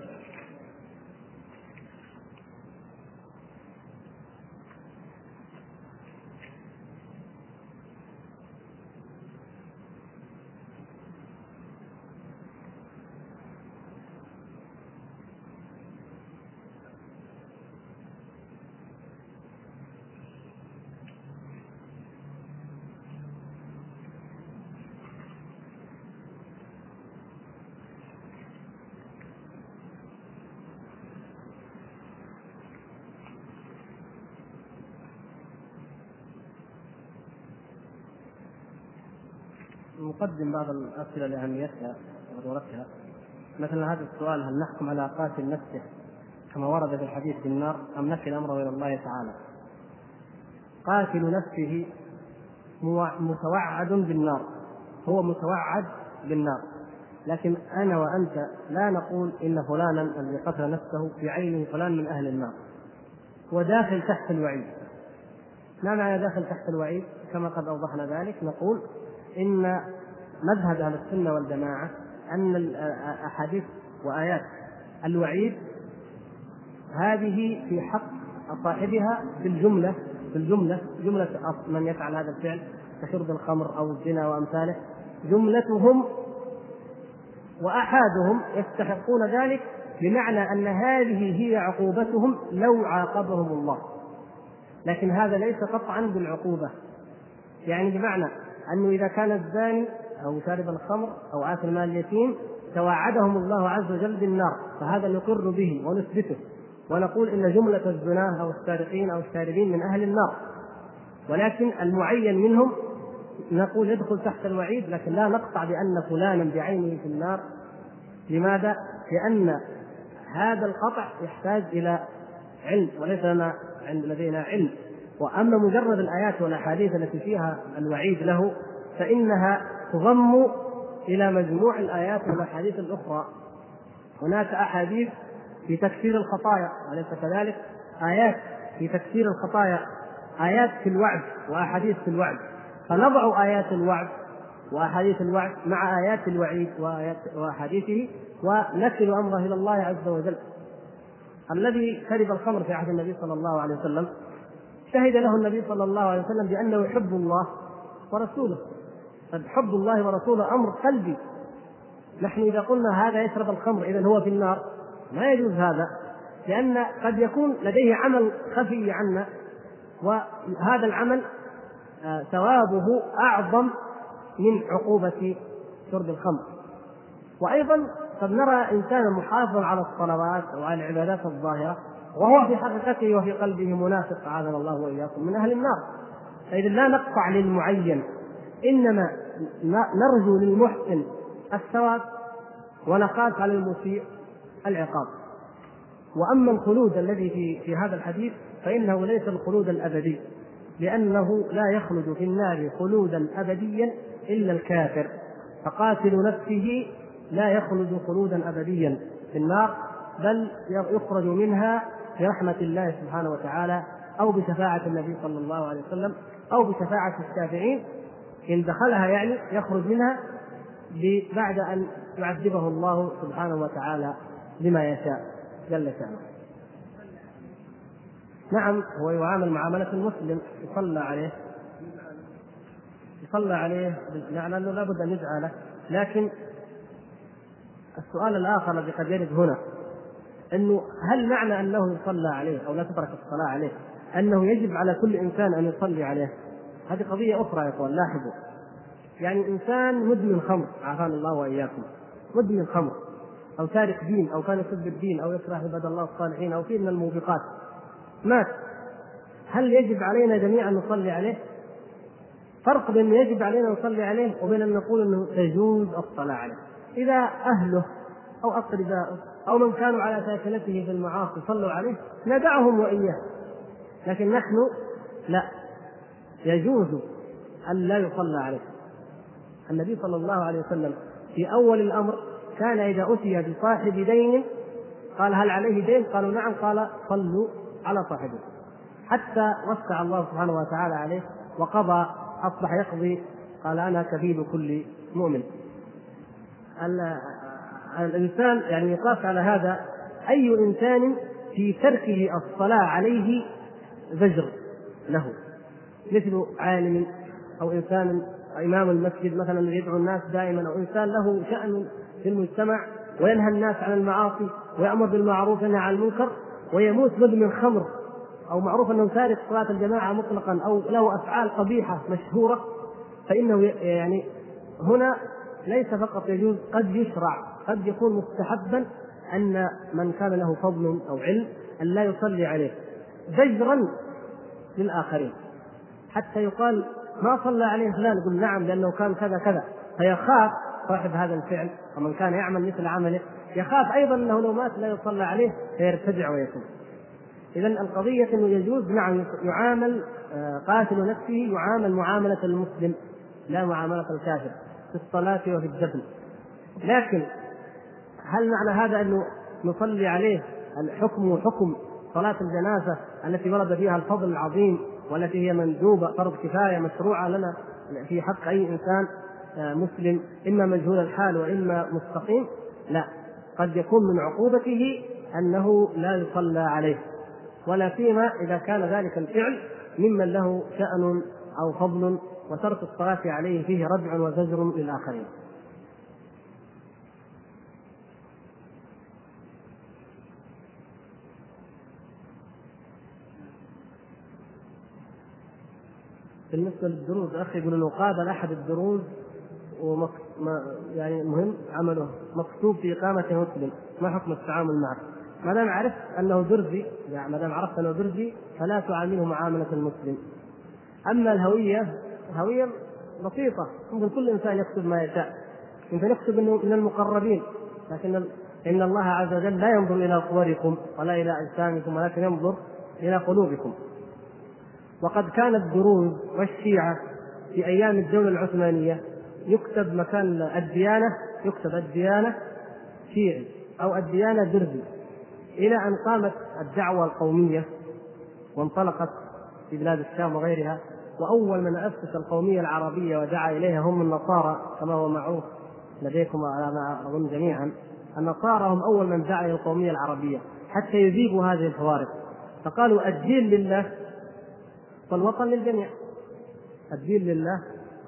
نقدم بعض الأسئلة لاهميتها وضرورتها مثلا هذا السؤال هل نحكم على قاتل نفسه كما ورد في الحديث بالنار أم نكل امره إلى الله تعالى؟ قاتل نفسه متوعد بالنار هو متوعد بالنار. لكن أنا وأنت لا نقول إن فلانا الذي قتل نفسه بعينه فلان من أهل النار هو داخل تحت الوعيد. ما معنى داخل تحت الوعيد كما قد أوضحنا ذلك. نقول إن مذهب أهل السنة والجماعة أن الاحاديث وآيات الوعيد هذه في حق صاحبها في الجملة في الجملة جملة من يفعل هذا الفعل كشرب الخمر أو الزنا وأمثاله. جملتهم وأحادهم يستحقون ذلك بمعنى أن هذه هي عقوبتهم لو عاقبهم الله. لكن هذا ليس قطعا بالعقوبة. يعني بمعنى أنه إذا كان الزاني أو شارب الخمر أو آكل مال اليتيم توعدهم الله عز وجل بالنار فهذا نقر به ونثبته ونقول إن جملة الزناه أو السارقين أو الشاربين من أهل النار. ولكن المعين منهم نقول يدخل تحت الوعيد لكن لا نقطع بأن فلانا بعينه في النار. لماذا؟ لأن هذا القطع يحتاج إلى علم وليس لنا لدينا علم. وأما مجرد الآيات والأحاديث التي فيها الوعيد له فإنها تضم إلى مجموع الآيات والأحاديث الأخرى. هناك أحاديث في تكفير الخطايا أليس كذلك؟ آيات في تكفير الخطايا آيات في الوعد وأحاديث في الوعد. فنضع آيات الوعد وأحاديث الوعد مع آيات الوعيد وآيات وأحاديثه ونكل أمره إلى الله عز وجل. الذي شرب الخمر في عهد النبي صلى الله عليه وسلم. شهد له النبي صلى الله عليه وسلم بأنه يحب الله ورسوله. حب الله ورسوله أمر قلبي. نحن إذا قلنا هذا يشرب الخمر اذا هو في النار. لا يجوز هذا لأن قد يكون لديه عمل خفي عنا وهذا العمل آه، ثوابه أعظم من عقوبة شرب الخمر. وأيضا قد نرى انسانا محافظا على الصلوات وعلى العبادات الظاهرة وهو في حقيقته وفي قلبه منافق أعاذنا الله وإياكم من أهل النار. فإذا لا نقطع للمعين إنما نرجو للمحسن الثواب ونخاف على المسيء العقاب. وأما الخلود الذي في في هذا الحديث فإنه ليس الخلود الأبدي لأنه لا يخلد في النار خلودا أبديا إلا الكافر. فقاتل نفسه لا يخلد خلودا أبديا في النار بل يخرج منها برحمة الله سبحانه وتعالى أو بشفاعة النبي صلى الله عليه وسلم أو بشفاعة الشافعين إن دخلها يعني يخرج منها بعد أن يعذبه الله سبحانه وتعالى بما يشاء جل شأنه. نعم هو يعامل معامله المسلم يصلى عليه. يصلى عليه لأنه لابد أن يدعى له. لكن السؤال الآخر الذي قد يرد هنا إنه هل معنى أنه يصلى عليه أو لا تترك الصلاة عليه؟ أنه يجب على كل إنسان أن يصلي عليه. هذه قضية أخرى يا إخوان لاحظوا يعني إنسان مدمن خمر عافانا الله وإياكم مدمن خمر أو تارك دين أو كان يسب الدين أو يكره عباد الله الصالحين أو في من الموبقات مات هل يجب علينا جميعا نصلي عليه؟ فرق بين يجب علينا نصلي عليه وبين أن نقول إنه تجوز الصلاة عليه. إذا أهله أو أقرباؤه أو من كانوا على ساكنته في المعاصي صلوا عليه ندعهم وإياه. لكن نحن لا يجوز أن لا يصلى عليه. النبي صلى الله عليه وسلم في أول الأمر كان إذا أتي بصاحب دين قال هل عليه دين؟ قالوا نعم. قال صلوا على صاحبه. حتى وسع الله سبحانه وتعالى عليه وقضى أصبح يقضي. قال أنا كفيل كل مؤمن. الإنسان يعني يقاس على هذا أي إنسان في تركه الصلاة عليه زجر له. مثل عالم أو إنسان إمام المسجد مثلا يدعو الناس دائما أو إنسان له شأن في المجتمع وينهى الناس عن المعاصي ويأمر بالمعروف وينهى عن المنكر ويموت مدمن خمر أو معروف أنه تارك صلاة الجماعة مطلقا أو له أفعال قبيحة مشهورة فإنه يعني هنا ليس فقط يجوز قد يشرع قد يكون مستحبا أن من كان له فضل أو علم أن لا يصلي عليه زجرا للآخرين. حتى يقال ما صلى عليه فلان يقول نعم لأنه كان كذا كذا. فيخاف صاحب هذا الفعل ومن كان يعمل مثل عمله يخاف أيضا أنه لو مات لا يصلى عليه فيرتدع ويتوب اذا القضية إنه يجوز نعم يعامل آه، قاتل نفسه يعامل معاملة المسلم لا معاملة الكافر في الصلاة وفي الدفن. لكن هل معنى هذا أنه نصلي عليه الحكم حكم صلاة الجنازة التي ورد فيها الفضل العظيم والتي هي مندوبة فرض كفاية مشروعة لنا في حق أي إنسان آه، مسلم إما مجهول الحال وإما مستقيم لا. قد يكون من عقوبته أنه لا يصلى عليه. ولا سيما إذا كان ذلك الفعل ممن له شأن أو فضل وترك الصلاة عليه فيه ردع وزجر للآخرين. بالنسبة للدروز أخي يقول إنه قابل أحد الدروز ومك... ما يعني المهم عمله مكتوب في اقامته مسلم ما حكم التعامل معه؟ ما دام عرفت أنه درزي يعني ما دام عرفت أنه درزي فلا تعامله معاملة المسلم. أما الهوية هوية بسيطة ممكن كل إنسان يكتب ما يشاء يمكن يكتب إنه من المقربين لكن إن الله عز وجل لا ينظر إلى صوركم ولا إلى أجسامكم ولكن ينظر إلى قلوبكم وقد كانت الدروز والشيعة في أيام الدولة العثمانية يكتب مكان الديانة يكتب الديانة شيعي أو الديانة درزي إلى أن قامت الدعوة القومية وانطلقت في بلاد الشام وغيرها وأول من أسس القومية العربية ودعا إليها هم النصارى كما هو معروف لديكم على ما أظن جميعا. النصارى هم أول من دعا إلى القومية العربية حتى يذيبوا هذه الفوارق. فقالوا الدين لله والوطن للجميع. الدين لله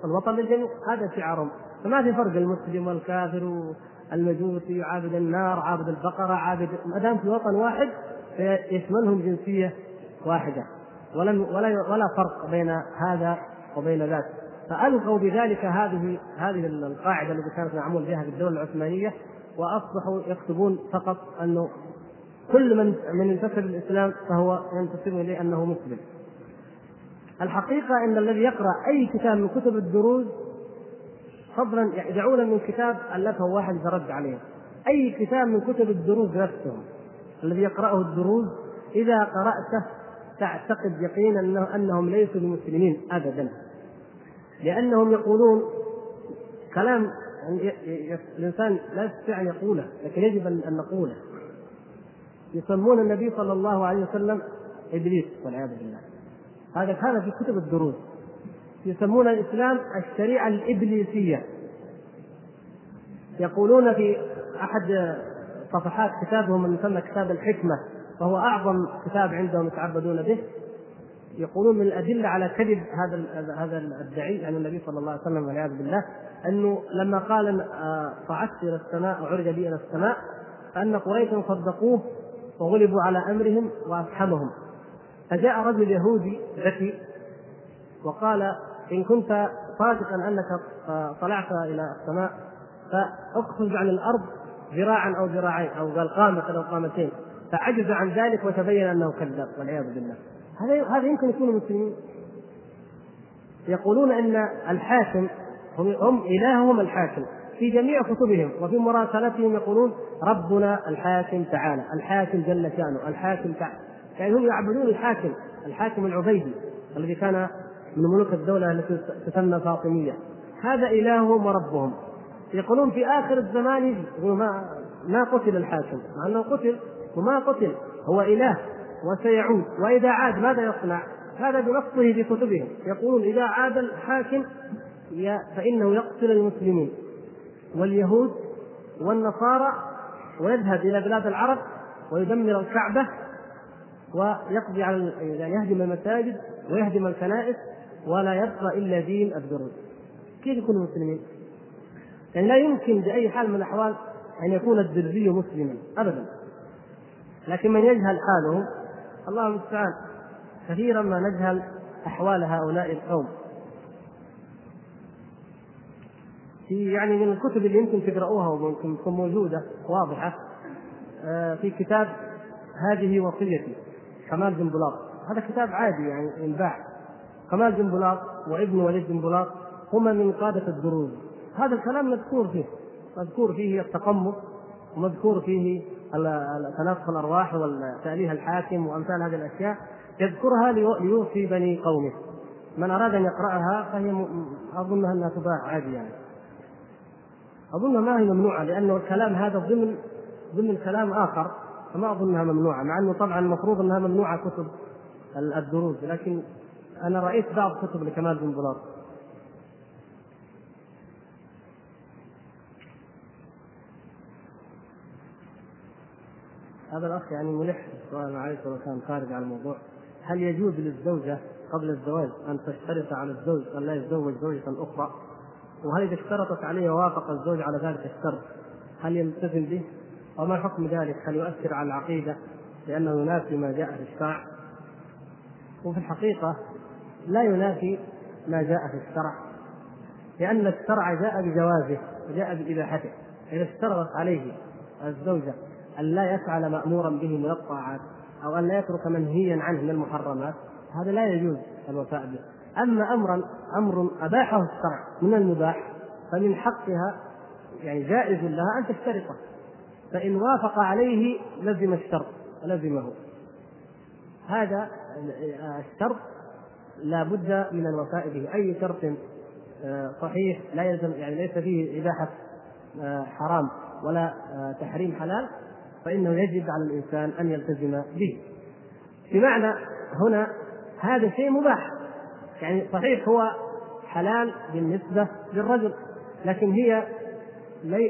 والوطن للجميع. هذا شعارهم فما في فرق المسلم والكافر المجوسي عابد النار عابد البقرة عابد ما دام في وطن واحد فيشملهم جنسية واحدة. ولم ولا ولا فرق بين هذا وبين ذاك. فألغوا بذلك هذه هذه القاعدة التي كانت معمول بها في الدولة العثمانية وأصبحوا يكتبون فقط أنه كل من من انتسب للإسلام فهو ينتسب إليه أنه مسلم. الحقيقة أن الذي يقرأ أي كتاب من كتب الدروز فضلا يدعون من كتاب ألفه واحد فرد عليه. أي كتاب من كتب الدروز نفسه الذي يقرأه الدروز إذا قرأته تعتقد يقينا أنه أنهم ليسوا بمسلمين أبدا. لأنهم يقولون كلام الإنسان لا يستطيع أن يقوله لكن يجب أن نقوله. يسمون النبي صلى الله عليه وسلم إبليس والعياذ بالله. هذا هذا في كتب الدروس. يسمون الإسلام الشريعة الإبليسية. يقولون في أحد صفحات كتابهم المسمى كتاب الحكمة وهو أعظم كتاب عندهم يتعبدون به يقولون من الأدلة على كذب هذا هذا الدعي يعني النبي صلى الله عليه وسلم والعياذ بالله أنه لما قال آه، صعدت إلى السماء وعرج بي إلى السماء فأن قريشا صدقوه وغلبوا على أمرهم وافحمهم فجاء رجل يهودي ذكي وقال إن كنت صادقا أنك طلعت إلى السماء فاقفز عن الأرض ذراعا أو ذراعين أو قال قامة أو قامتين فعجز عن ذلك وتبين أنه كذاب والعياذ بالله. هذا هذا يمكن يكونوا مسلمين يقولون أن الحاكم هم, هم إلههم الحاكم في جميع كتبهم وفي مراسلتهم يقولون ربنا الحاكم تعالى الحاكم جل شأنه الحاكم تعالى يعني هم يعبدون الحاكم الحاكم العبيدي الذي كان من ملوك الدولة التي تسمى فاطمية. هذا إلههم وربهم. يقولون في آخر الزمان يجي ما ما قتل الحاكم. مع أنه قتل وما قتل هو إله وسيعود. وإذا عاد ماذا يصنع؟ هذا بنصه في كتبهم يقولون إذا عاد الحاكم فإنه يقتل المسلمين واليهود والنصارى ويذهب إلى بلاد العرب ويدمر الكعبة ويقضي على يعني يهدم المساجد ويهدم الكنائس ولا يبقى إلا دين الدروز كيف يكونوا مسلمين؟ يعني لا يمكن بأي حال من الأحوال أن يكون الدرزي مسلما ابدا. لكن من يجهل حاله الله المستعان كثيرا ما نجهل أحوال هؤلاء القوم. في يعني من الكتب اللي يمكن تقرأوها وممكن تكون موجودة واضحة آه، في كتاب هذه وصيتي. كمال جنبلاط هذا كتاب عادي يعني ينباع كمال جنبلاط وابن وليد جنبلاط هما من قادة الدروز. هذا الكلام مذكور فيه. مذكور فيه التقمص ومذكور فيه تناسخ الأرواح وتاليه الحاكم وأمثال هذه الأشياء. يذكرها ليوصي بني قومه. من أراد أن يقرأها فهي أظنها أنها تباع عادي يعني. اظنها ما هي ممنوعة لأنه الكلام هذا ضمن ضمن كلام آخر. فما اظنها ممنوعة مع أنه طبعا المفروض أنها ممنوعة كتب الدروز لكن أنا رأيت بعض كتب لكمال بن بلاط هذا الأخ يعني ملح السؤال معلش ولو كان خارج عن الموضوع هل يجوز للزوجة قبل الزواج أن تشترط على الزوج أن لا يتزوج زوجة أخرى؟ وهل إذا اشترطت عليه ووافق الزوج على ذلك الشرط هل يلتزم به؟ وما حكم ذلك؟ هل يؤثر على العقيدة؟ لأنه ينافي ما جاء في الشرع؟ وفي الحقيقة لا ينافي ما جاء في الشرع. لأن الشرع جاء بجوازه وجاء بإباحته. إذا اشترطت عليه الزوجة أن لا يفعل مأمورا به من الطاعات أو أن لا يترك منهيا عنه من المحرمات هذا لا يجوز الوفاء به. أما أمرا أمر أباحه الشرع من المباح فمن حقها يعني جائز لها أن تشترطه. فإن وافق عليه لزم الشرط لزمه. هذا الشرط لا بد من الوفاء به. أي شرط آه، صحيح لا يلزم يعني ليس فيه إباحة آه، حرام ولا آه، تحريم حلال فإنه يجب على الإنسان أن يلتزم به. بمعنى هنا هذا شيء مباح. يعني صحيح هو حلال بالنسبة للرجل لكن هي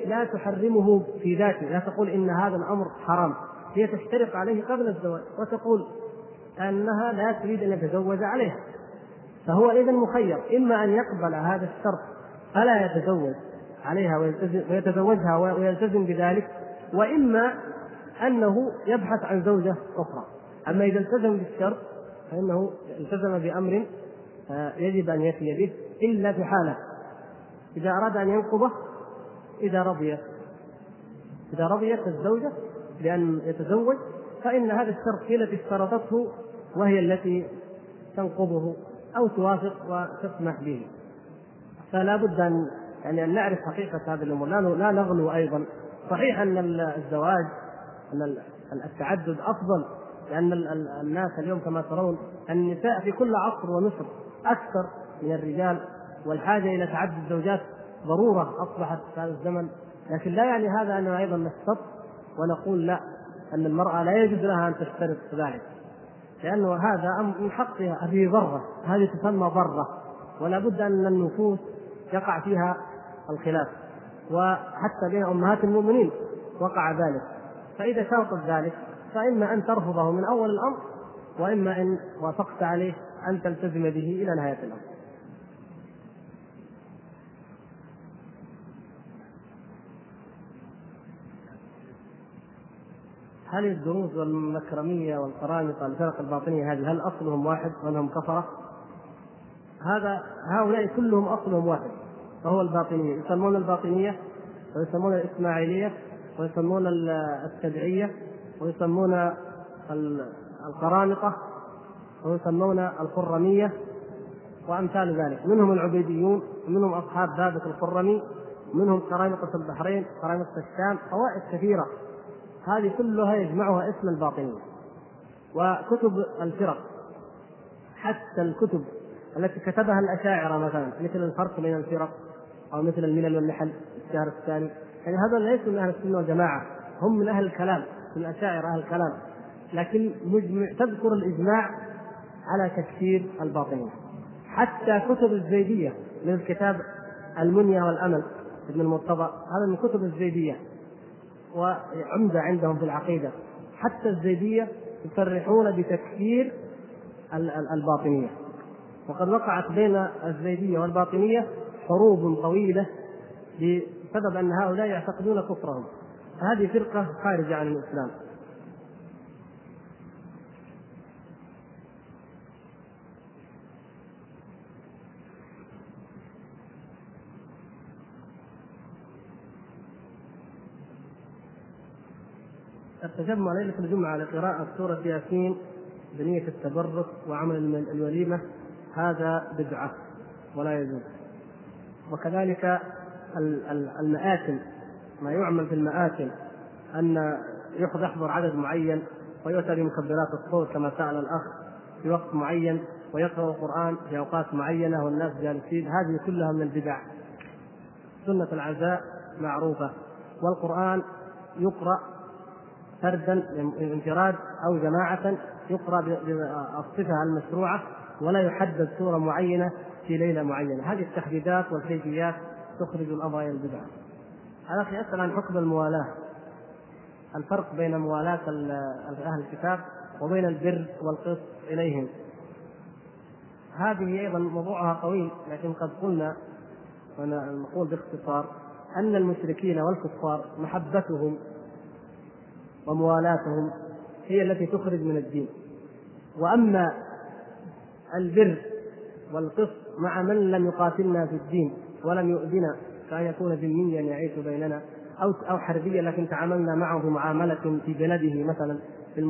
لا تحرمه في ذاته لا تقول إن هذا الأمر حرام. هي تشترط عليه قبل الزواج وتقول أنها لا تريد أن يتزوج عليها. فهو إذا مخير إما أن يقبل هذا الشرط فلا يتزوج عليها ويتزوجها ويلتزم بذلك وإما أنه يبحث عن زوجة أخرى. أما إذا التزم بالشرط فإنه التزم بأمر آه، يجب أن يأتي به إلا في حاله إذا أراد أن ينقضه إذا رضي. إذا رضيت الزوجه بان يتزوج فإن هذا الشرط هي التي اشترطته وهي التي تنقضه أو توافق وتسمح به. فلا بد أن يعني أن نعرف حقيقة هذه الأمور. لا نغلو أيضا. صحيح أن الزواج أن التعدد أفضل لأن الناس اليوم كما ترون النساء في كل عصر ومصر أكثر من الرجال والحاجة إلى تعدد الزوجات ضرورة أصبحت في هذا الزمن لكن لا يعني هذا أننا أيضا نستط ونقول لا أن المرأة لا يجوز لها أن تشترط ذلك. لأنه هذا من حقها هذه ضره هذه تسمى ضره ولا بد أن النفوس يقع فيها الخلاف وحتى بين أمهات المؤمنين وقع ذلك. فإذا شرطت ذلك فإما أن ترفضه من أول الأمر وإما إن وافقت عليه أن تلتزم به إلى نهاية الأمر. هل الدروز والمكرمية والقرامطة الفرق الباطنية هذه هل أصلهم واحد وأنهم كفرة؟ هذا هؤلاء كلهم أصلهم واحد وهو الباطنية. يسمون الباطنية ويسمون الإسماعيلية ويسمون التبعية ويسمون القرامطة ويسمون الخرمية وأمثال ذلك. منهم العبيديون ومنهم أصحاب ثابت الخرمي ومنهم قرامطة البحرين قرامطة الشام طوائف كثيرة. هذه كلها يجمعها اسم الباطنية وكتب الفرق. حتى الكتب التي كتبها الأشاعرة مثلا مثل الفرق بين الفرق أو مثل الملل والنحل الشهر الثاني. يعني هذول ليسوا من أهل السنة والجماعة هم من أهل الكلام من الاشاعره أهل الكلام. لكن مجمع تذكر الإجماع على تكفير الباطنيه حتى كتب الزيدية من الكتاب المنيا والأمل ابن المرتضى هذا من كتب الزيدية. وعمدة عندهم في العقيدة. حتى الزيدية يصرحون بتكفير الباطنية. وقد وقعت بين الزيدية والباطنية حروب طويلة بسبب أن هؤلاء يعتقدون كفرهم. هذه فرقة خارجة عن الإسلام. التجمع ليلة الجمعة لقراءة سورة ياسين بنية التبرك وعمل الوليمة هذا بدعة ولا يجوز. وكذلك المآتم ما يعمل في المآتم أن يحضر عدد معين ويؤتى بمكبرات الصوت كما سأل الأخ في وقت معين ويقرأ القرآن في أوقات معينة والناس جالسين. هذه كلها من البدع. سنة العزاء معروفة. والقرآن يقرأ فردا انفراد أو جماعة يقرأ بالصفة المشروعة ولا يحدد سورة معينة في ليلة معينة. هذه التحديدات والكيفيات تخرج الأمر إلى البدع الأخ يسأل عن حكم الموالاة. الفرق بين موالاة أهل الكتاب وبين البر والقسط إليهم. هذه أيضا موضوعها طويل لكن قد قلنا وأنا نقول باختصار أن المشركين والكفار محبتهم وموالاتهم هي التي تخرج من الدين. وأما البر والقسط مع من لم يقاتلنا في الدين ولم يؤذنا كأن يكون ذميا يعيش بيننا أو أو حربيا لكن تعاملنا معه بمعاملة في بلده مثلا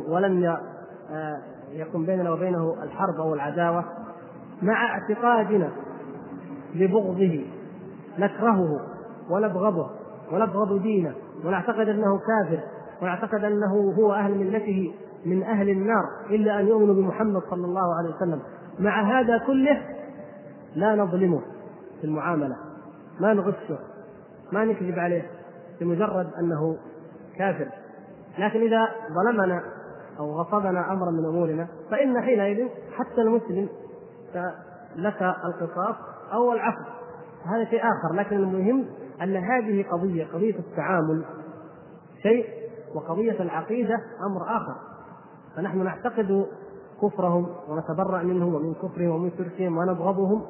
ولم آه، يكن بيننا وبينه الحرب أو العداوة مع اعتقادنا لبغضه نكرهه ونبغضه ونبغض دينه ونعتقد أنه كافر. ونعتقد أنه هو أهل ملته من أهل النار إلا أن يؤمنوا بمحمد صلى الله عليه وسلم. مع هذا كله لا نظلمه في المعاملة ما نغشه ما نكذب عليه بمجرد أنه كافر. لكن إذا ظلمنا أو غصبنا أمرا من أمورنا فإن حينئذ حتى المسلم لك القصاص أو العفو. هذا شيء آخر لكن المهم أن هذه قضية قضية التعامل شيء وقضية العقيدة أمر آخر. فنحن نعتقد كفرهم ونتبرأ منهم ومن كفرهم ومن شركهم ونبغضهم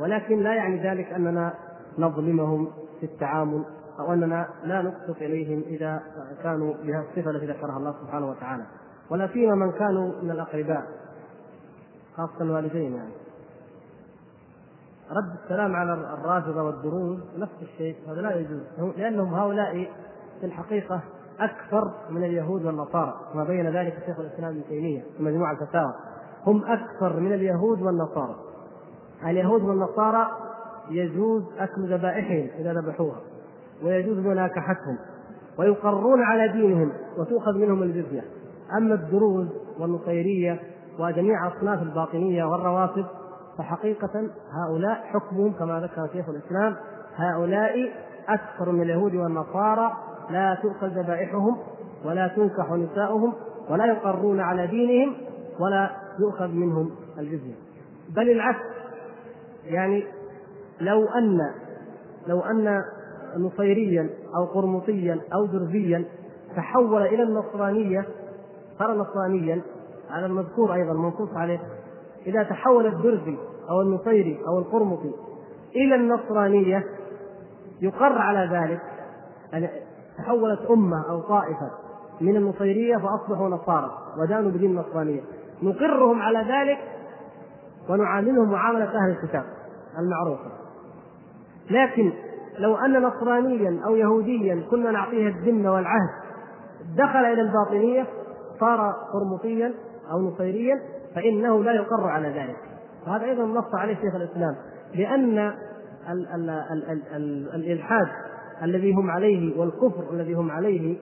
ولكن لا يعني ذلك أننا نظلمهم في التعامل أو أننا لا نقسط إليهم إذا كانوا بها الصفة التي ذكرها الله سبحانه وتعالى. ولا سيما من كانوا من الأقرباء خاصة الوالدين يعني. رد السلام على الرافضة والدروز نفس الشيء هذا لا يجوز. لأنهم هؤلاء في الحقيقة أكثر من اليهود والنصارى وما بين ذلك شيخ الإسلام ابن تيمية في مجموعه الفتاوى. هم أكثر من اليهود والنصارى. اليهود والنصارى يجوز أكل ذبائحهم إذا ذبحوها ويجوز مناكحتهم ويقرون على دينهم وتؤخذ منهم الجزية. أما الدروز والنصيرية وجميع أصناف الباطنية والروافض فحقيقة هؤلاء حكمهم كما ذكر شيخ الإسلام هؤلاء أكثر من اليهود والنصارى لا تؤكل ذبائحهم ولا تنكح نساؤهم ولا يقرون على دينهم ولا يؤخذ منهم الجزية. بل العكس يعني لو أن لو أن نصيريا أو قرمطيا أو درزيا تحول إلى النصرانية صار نصرانيا على المذكور أيضا منصوص عليه إذا تحول الدرزي أو النصيري أو القرمطي إلى النصرانية يقر على ذلك يعني تحولت أمة أو طائفة من النصيرية فأصبحوا نصارى ودانوا بدين النصرانية. نقرهم على ذلك ونعاملهم معاملة أهل الكتاب المعروفة. لكن لو أن نصرانيا أو يهوديا كنا نعطيه الذمة والعهد دخل إلى الباطنية صار قرمطيا أو نصيريا فإنه لا يقر على ذلك. وهذا أيضا نص عليه شيخ الإسلام لأن ال ال ال ال ال الإلحاد الذي هم عليه والكفر الذي هم عليه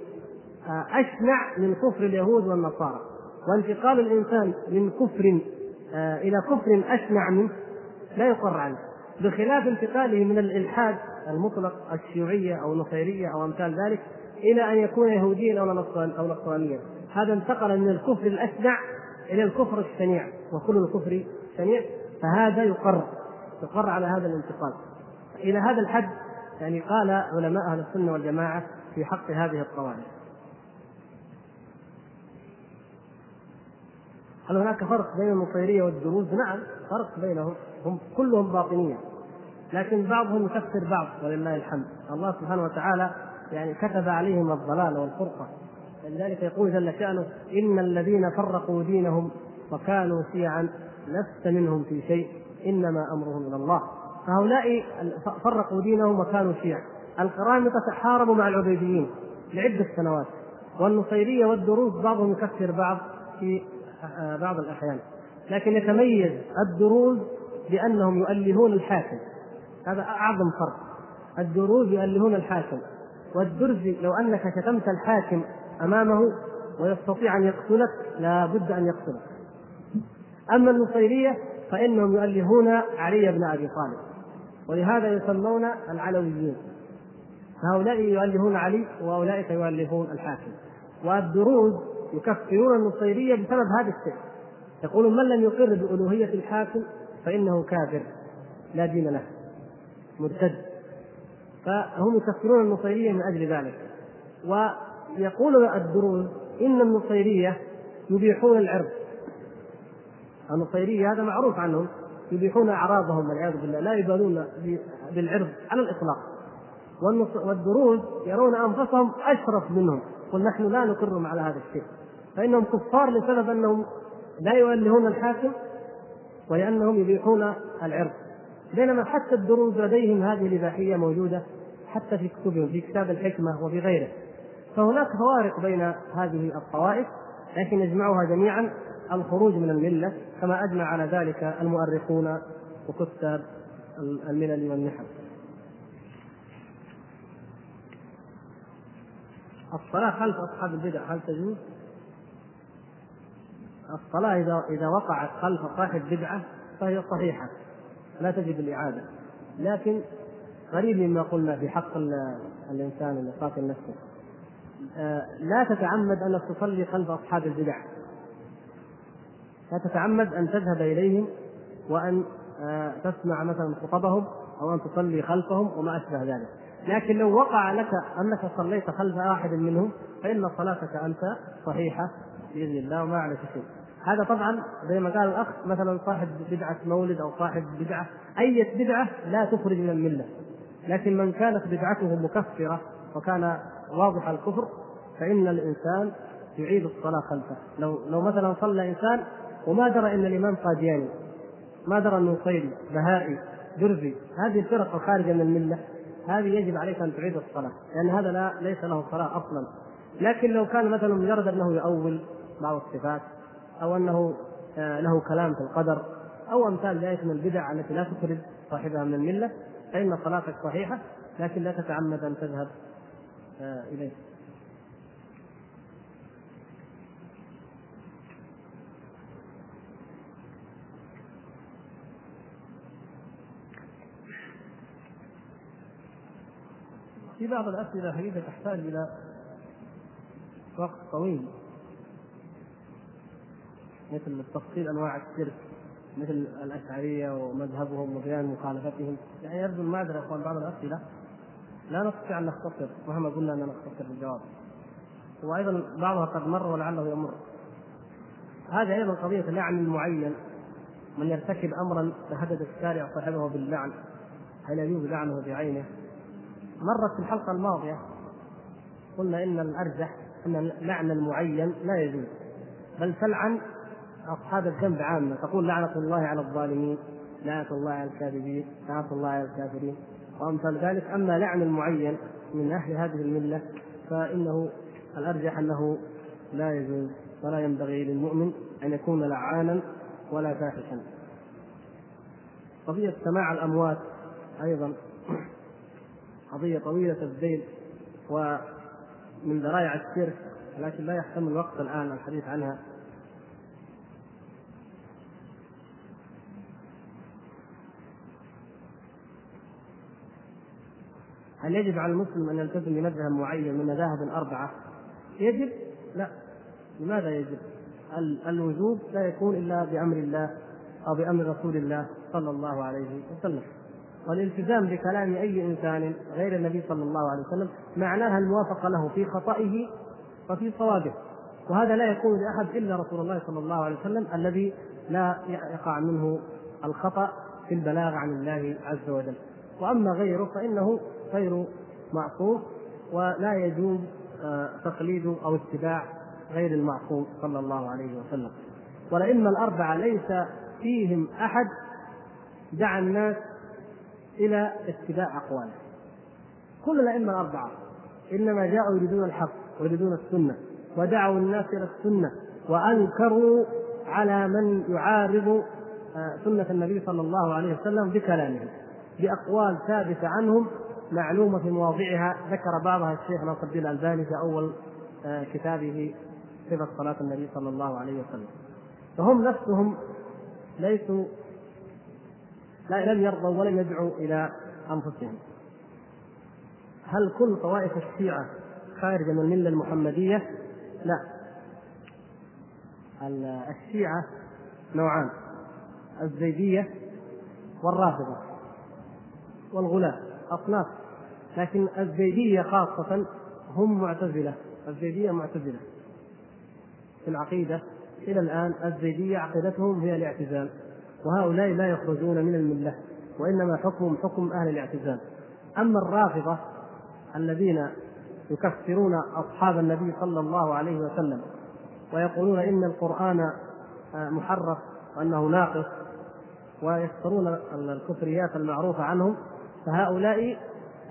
آه، أشنع من كفر اليهود والنصارى. وانتقال الإنسان من كفر آه، إلى كفر أشنع منه لا يقر عنه. بخلاف انتقاله من الإلحاد المطلق الشيوعية أو النصيرية أو أمثال ذلك إلى أن يكون يهوديا أو نصرانيا. هذا انتقل من الكفر الأشنع إلى الكفر الشنيع. وكل الكفر شنيع فهذا يقر يقر على هذا الانتقال. إلى هذا الحد يعني قال علماء أهل السنة والجماعة في حق هذه الطوائف هل هناك فرق بين النصيريه والدروز؟ نعم فرق بينهم. هم كلهم باطنية. لكن بعضهم يكفر بعض ولله الحمد. الله سبحانه وتعالى يعني كتب عليهم الضلال والفرقة. فلذلك يقول جل شأنه إن الذين فرقوا دينهم وكانوا شيعا لست منهم في شيء إنما أمرهم إلى الله. فهؤلاء فرقوا دينهم وكانوا شيعا. القرامطة تحاربوا مع العبيديين لعدة سنوات والنصيرية والدروز بعضهم يكفر بعض في آه، بعض الأحيان. لكن يتميز الدروز بأنهم يؤلهون الحاكم. هذا أعظم فرق. الدروز يؤلهون الحاكم. والدرزي لو أنك شتمت الحاكم أمامه ويستطيع أن يقتلك لا بد أن يقتلك. أما النصيرية فإنهم يؤلهون علي بن أبي طالب. ولهذا يسمون العلويين. هؤلاء يؤلهون علي وأولئك يؤلهون الحاكم. والدروز يكفرون النصيريه بسبب هذا الشيء. يقولون من لم يقر بألوهية الحاكم فإنه كافر. لا دين له. مرتد. فهم يكفرون النصيرية من أجل ذلك. ويقول الدروز إن النصيرية يبيحون العرض. النصيرية هذا معروف عنهم. يبيحون أعراضهم والعياذ بالله لا يبالون بالعرض على الإطلاق. والدروز يرون أنفسهم أشرف منهم. قل نحن لا نقرهم على هذا الشيء. فإنهم كفار لسبب أنهم لا يؤلهون الحاكم ولأنهم يبيحون العرض. بينما حتى الدروز لديهم هذه الإباحية موجودة حتى في كتبهم في كتاب الحكمة وفي غيره. فهناك فوارق بين هذه الطوائف لكن يجمعها جميعا الخروج من الملة كما أجمع على ذلك المؤرخون وكتاب الملل والنحل الصلاة خلف أصحاب البدع هل تجوز؟ الصلاة إذا إذا وقعت خلف صاحب بدعة فهي صحيحة لا تجب الإعادة. لكن قريب مما قلنا في حق الإنسان اللي قاتل نفسه آه، لا تتعمد أنك تصلي خلف أصحاب البدع. لا تتعمد أن تذهب إليهم وأن آه، تسمع مثلا خطبهم أو أن تصلي خلفهم وما أشبه ذلك. لكن لو وقع لك أنك صليت خلف أحد منهم فإن صلاتك أنت صحيحة بإذن الله وما عليك شيء. هذا طبعا زي ما قال الأخ مثلا صاحب بدعة مولد أو صاحب بدعة أي بدعة لا تخرج من الملة. لكن من كانت بدعته مكفرة وكان واضح الكفر فإن الإنسان يعيد الصلاة خلفه. لو لو مثلا صلى إنسان وما درى إن الإمام قادياني ما درى انه صيدي بهائي درزي هذه الفرق الخارجه من الملة هذه يجب عليك أن تعيد الصلاة لأن هذا لا ليس له صلاة أصلا لكن لو كان مثلا مجرد أنه يؤول بعض الصفات أو أنه آه، له كلام في القدر أو أمثال ذلك من البدع التي لا تخرج صاحبها من الملة فإن صلاتك صحيحة لكن لا تتعمد أن تذهب آه، إليه. في بعض الأسئلة حقيقه تحتاج إلى وقت طويل مثل تفصيل أنواع الشرك مثل الأشعرية ومذهبهم وبيان مخالفتهم. يعني يبدو المعذرة يا أخوان بعض الأسئلة. لا نستطيع أن نختصر مهما قلنا أن نختصر الجواب وأيضا بعضها قد مر ولعله يمر. هذه أيضا قضية لعن معين. من يرتكب امرا تهدد الشارع صاحبه باللعن هل يجوز لعنه بعينه؟ مرت في الحلقة الماضية. قلنا إن الأرجح أن لعن المعين لا يجوز بل تلعن أصحاب الذنب عامة. تقول لعنة الله على الظالمين لعنة الله على الكاذبين لعنة الله على الكافرين. وأمثال ذلك أما لعن المعين من أهل هذه الملة فإنه الأرجح أنه لا يجوز ولا ينبغي للمؤمن أن يكون لعانا ولا فاحشا قضية سماع الأموات أيضا قضية طويلة الذيل ومن ذرائع الشرك لكن لا يحتمل الوقت الآن الحديث عنها هل يجب على المسلم أن يلتزم بمذهب معين من مذاهب الاربعه؟ يجب؟ لا لماذا يجب؟ الوجوب لا يكون إلا بأمر الله أو بأمر رسول الله صلى الله عليه وسلم والالتزام بكلام أي إنسان غير النبي صلى الله عليه وسلم معناها الموافقة له في خطئه وفي صوابه. وهذا لا يكون لاحد إلا رسول الله صلى الله عليه وسلم الذي لا يقع منه الخطأ في البلاغ عن الله عز وجل. وأما غيره فإنه غير معصوم ولا يجوز آه، تقليد أو اتباع غير المعصوم صلى الله عليه وسلم. والائمه الأربعة ليس فيهم أحد دعا الناس إلى اتباع اقواله كل الأئمة الأربعة إنما جاءوا يريدون الحق ويريدون السنة ودعوا الناس إلى السنة وأنكروا على من يعارض آه، سنة النبي صلى الله عليه وسلم بكلامهم بأقوال ثابتة عنهم معلومة في مواضعها. ذكر بعضها الشيخ ناصر الدين الألباني في أول آه، كتابه صفة صلاة النبي صلى الله عليه وسلم. فهم نفسهم ليسوا لم يرضوا ولم يدعوا إلى أنفسهم. هل كل طوائف الشيعة خارجة من الملة المحمدية؟ لا. الشيعة نوعان الزيدية والرافضة والغلاة أصناف. لكن الزيدية خاصة هم معتزلة الزيدية معتزلة في العقيدة. إلى الآن الزيدية عقيدتهم هي الاعتزال. وهؤلاء لا يخرجون من الملة وإنما حكمهم حكم أهل الاعتزال. أما الرافضة الذين يكفرون أصحاب النبي صلى الله عليه وسلم ويقولون إن القرآن محرف وأنه ناقص ويذكرون الكفريات المعروفة عنهم فهؤلاء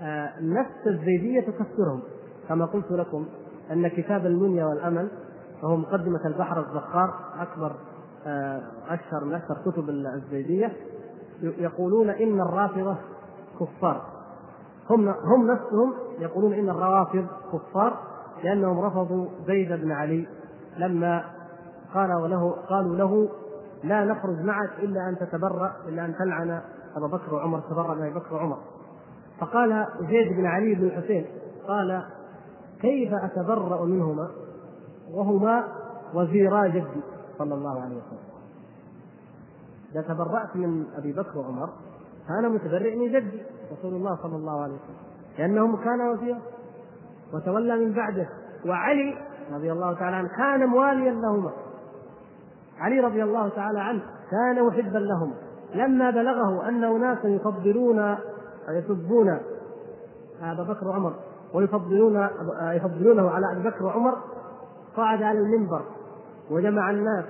آه، نفس الزيدية تكفرهم. كما قلت لكم أن كتاب المنيا والأمل وهو مقدمة البحر الزخار أكبر آه، أشهر من أشهر كتب الزيدية يقولون إن الرافضة كفار. هم هم نفسهم يقولون إن الروافض كفار لأنهم رفضوا زيد بن علي لما قالوا له قالوا له لا نخرج معك إلا أن تتبرأ إلا أن تلعن أبا بكر وعمر تبرأ ابي بكر وعمر. فقال زيد بن علي بن الحسين قال كيف أتبرأ منهما؟ وهما وزيرا جدي. صلى الله عليه وسلم. إذا تبرأت من أبي بكر وعمر فانا متبرئ من جدي رسول الله صلى الله عليه وسلم لأنه كان وزيرا وتولى من بعده وعلي رضي الله تعالى عنه كان مواليا لهما. علي رضي الله تعالى عنه كان محبا لهم لما بلغه أن اناسا يفضلون يسبون أبا بكر وعمر ويفضلون يفضلونه على أبي بكر وعمر صعد على المنبر. وجمع الناس.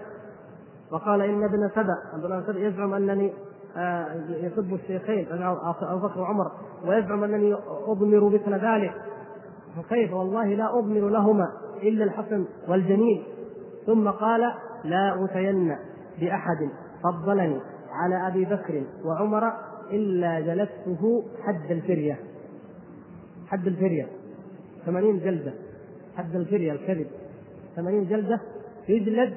وقال إن ابن سبأ ابن سبأ يزعم أنني آه، يسب الشيخين ابو بكر وعمر ويزعم أنني أضمر مثل ذلك. فكيف؟ والله لا أضمر لهما إلا الحسن والجميل. ثم قال لا أوتين بأحد فضلني على أبي بكر وعمر إلا جلدته حد الفرية. حد الفرية. ثمانين جلدة. حد الفرية الكذب. ثمانين جلدة يجلد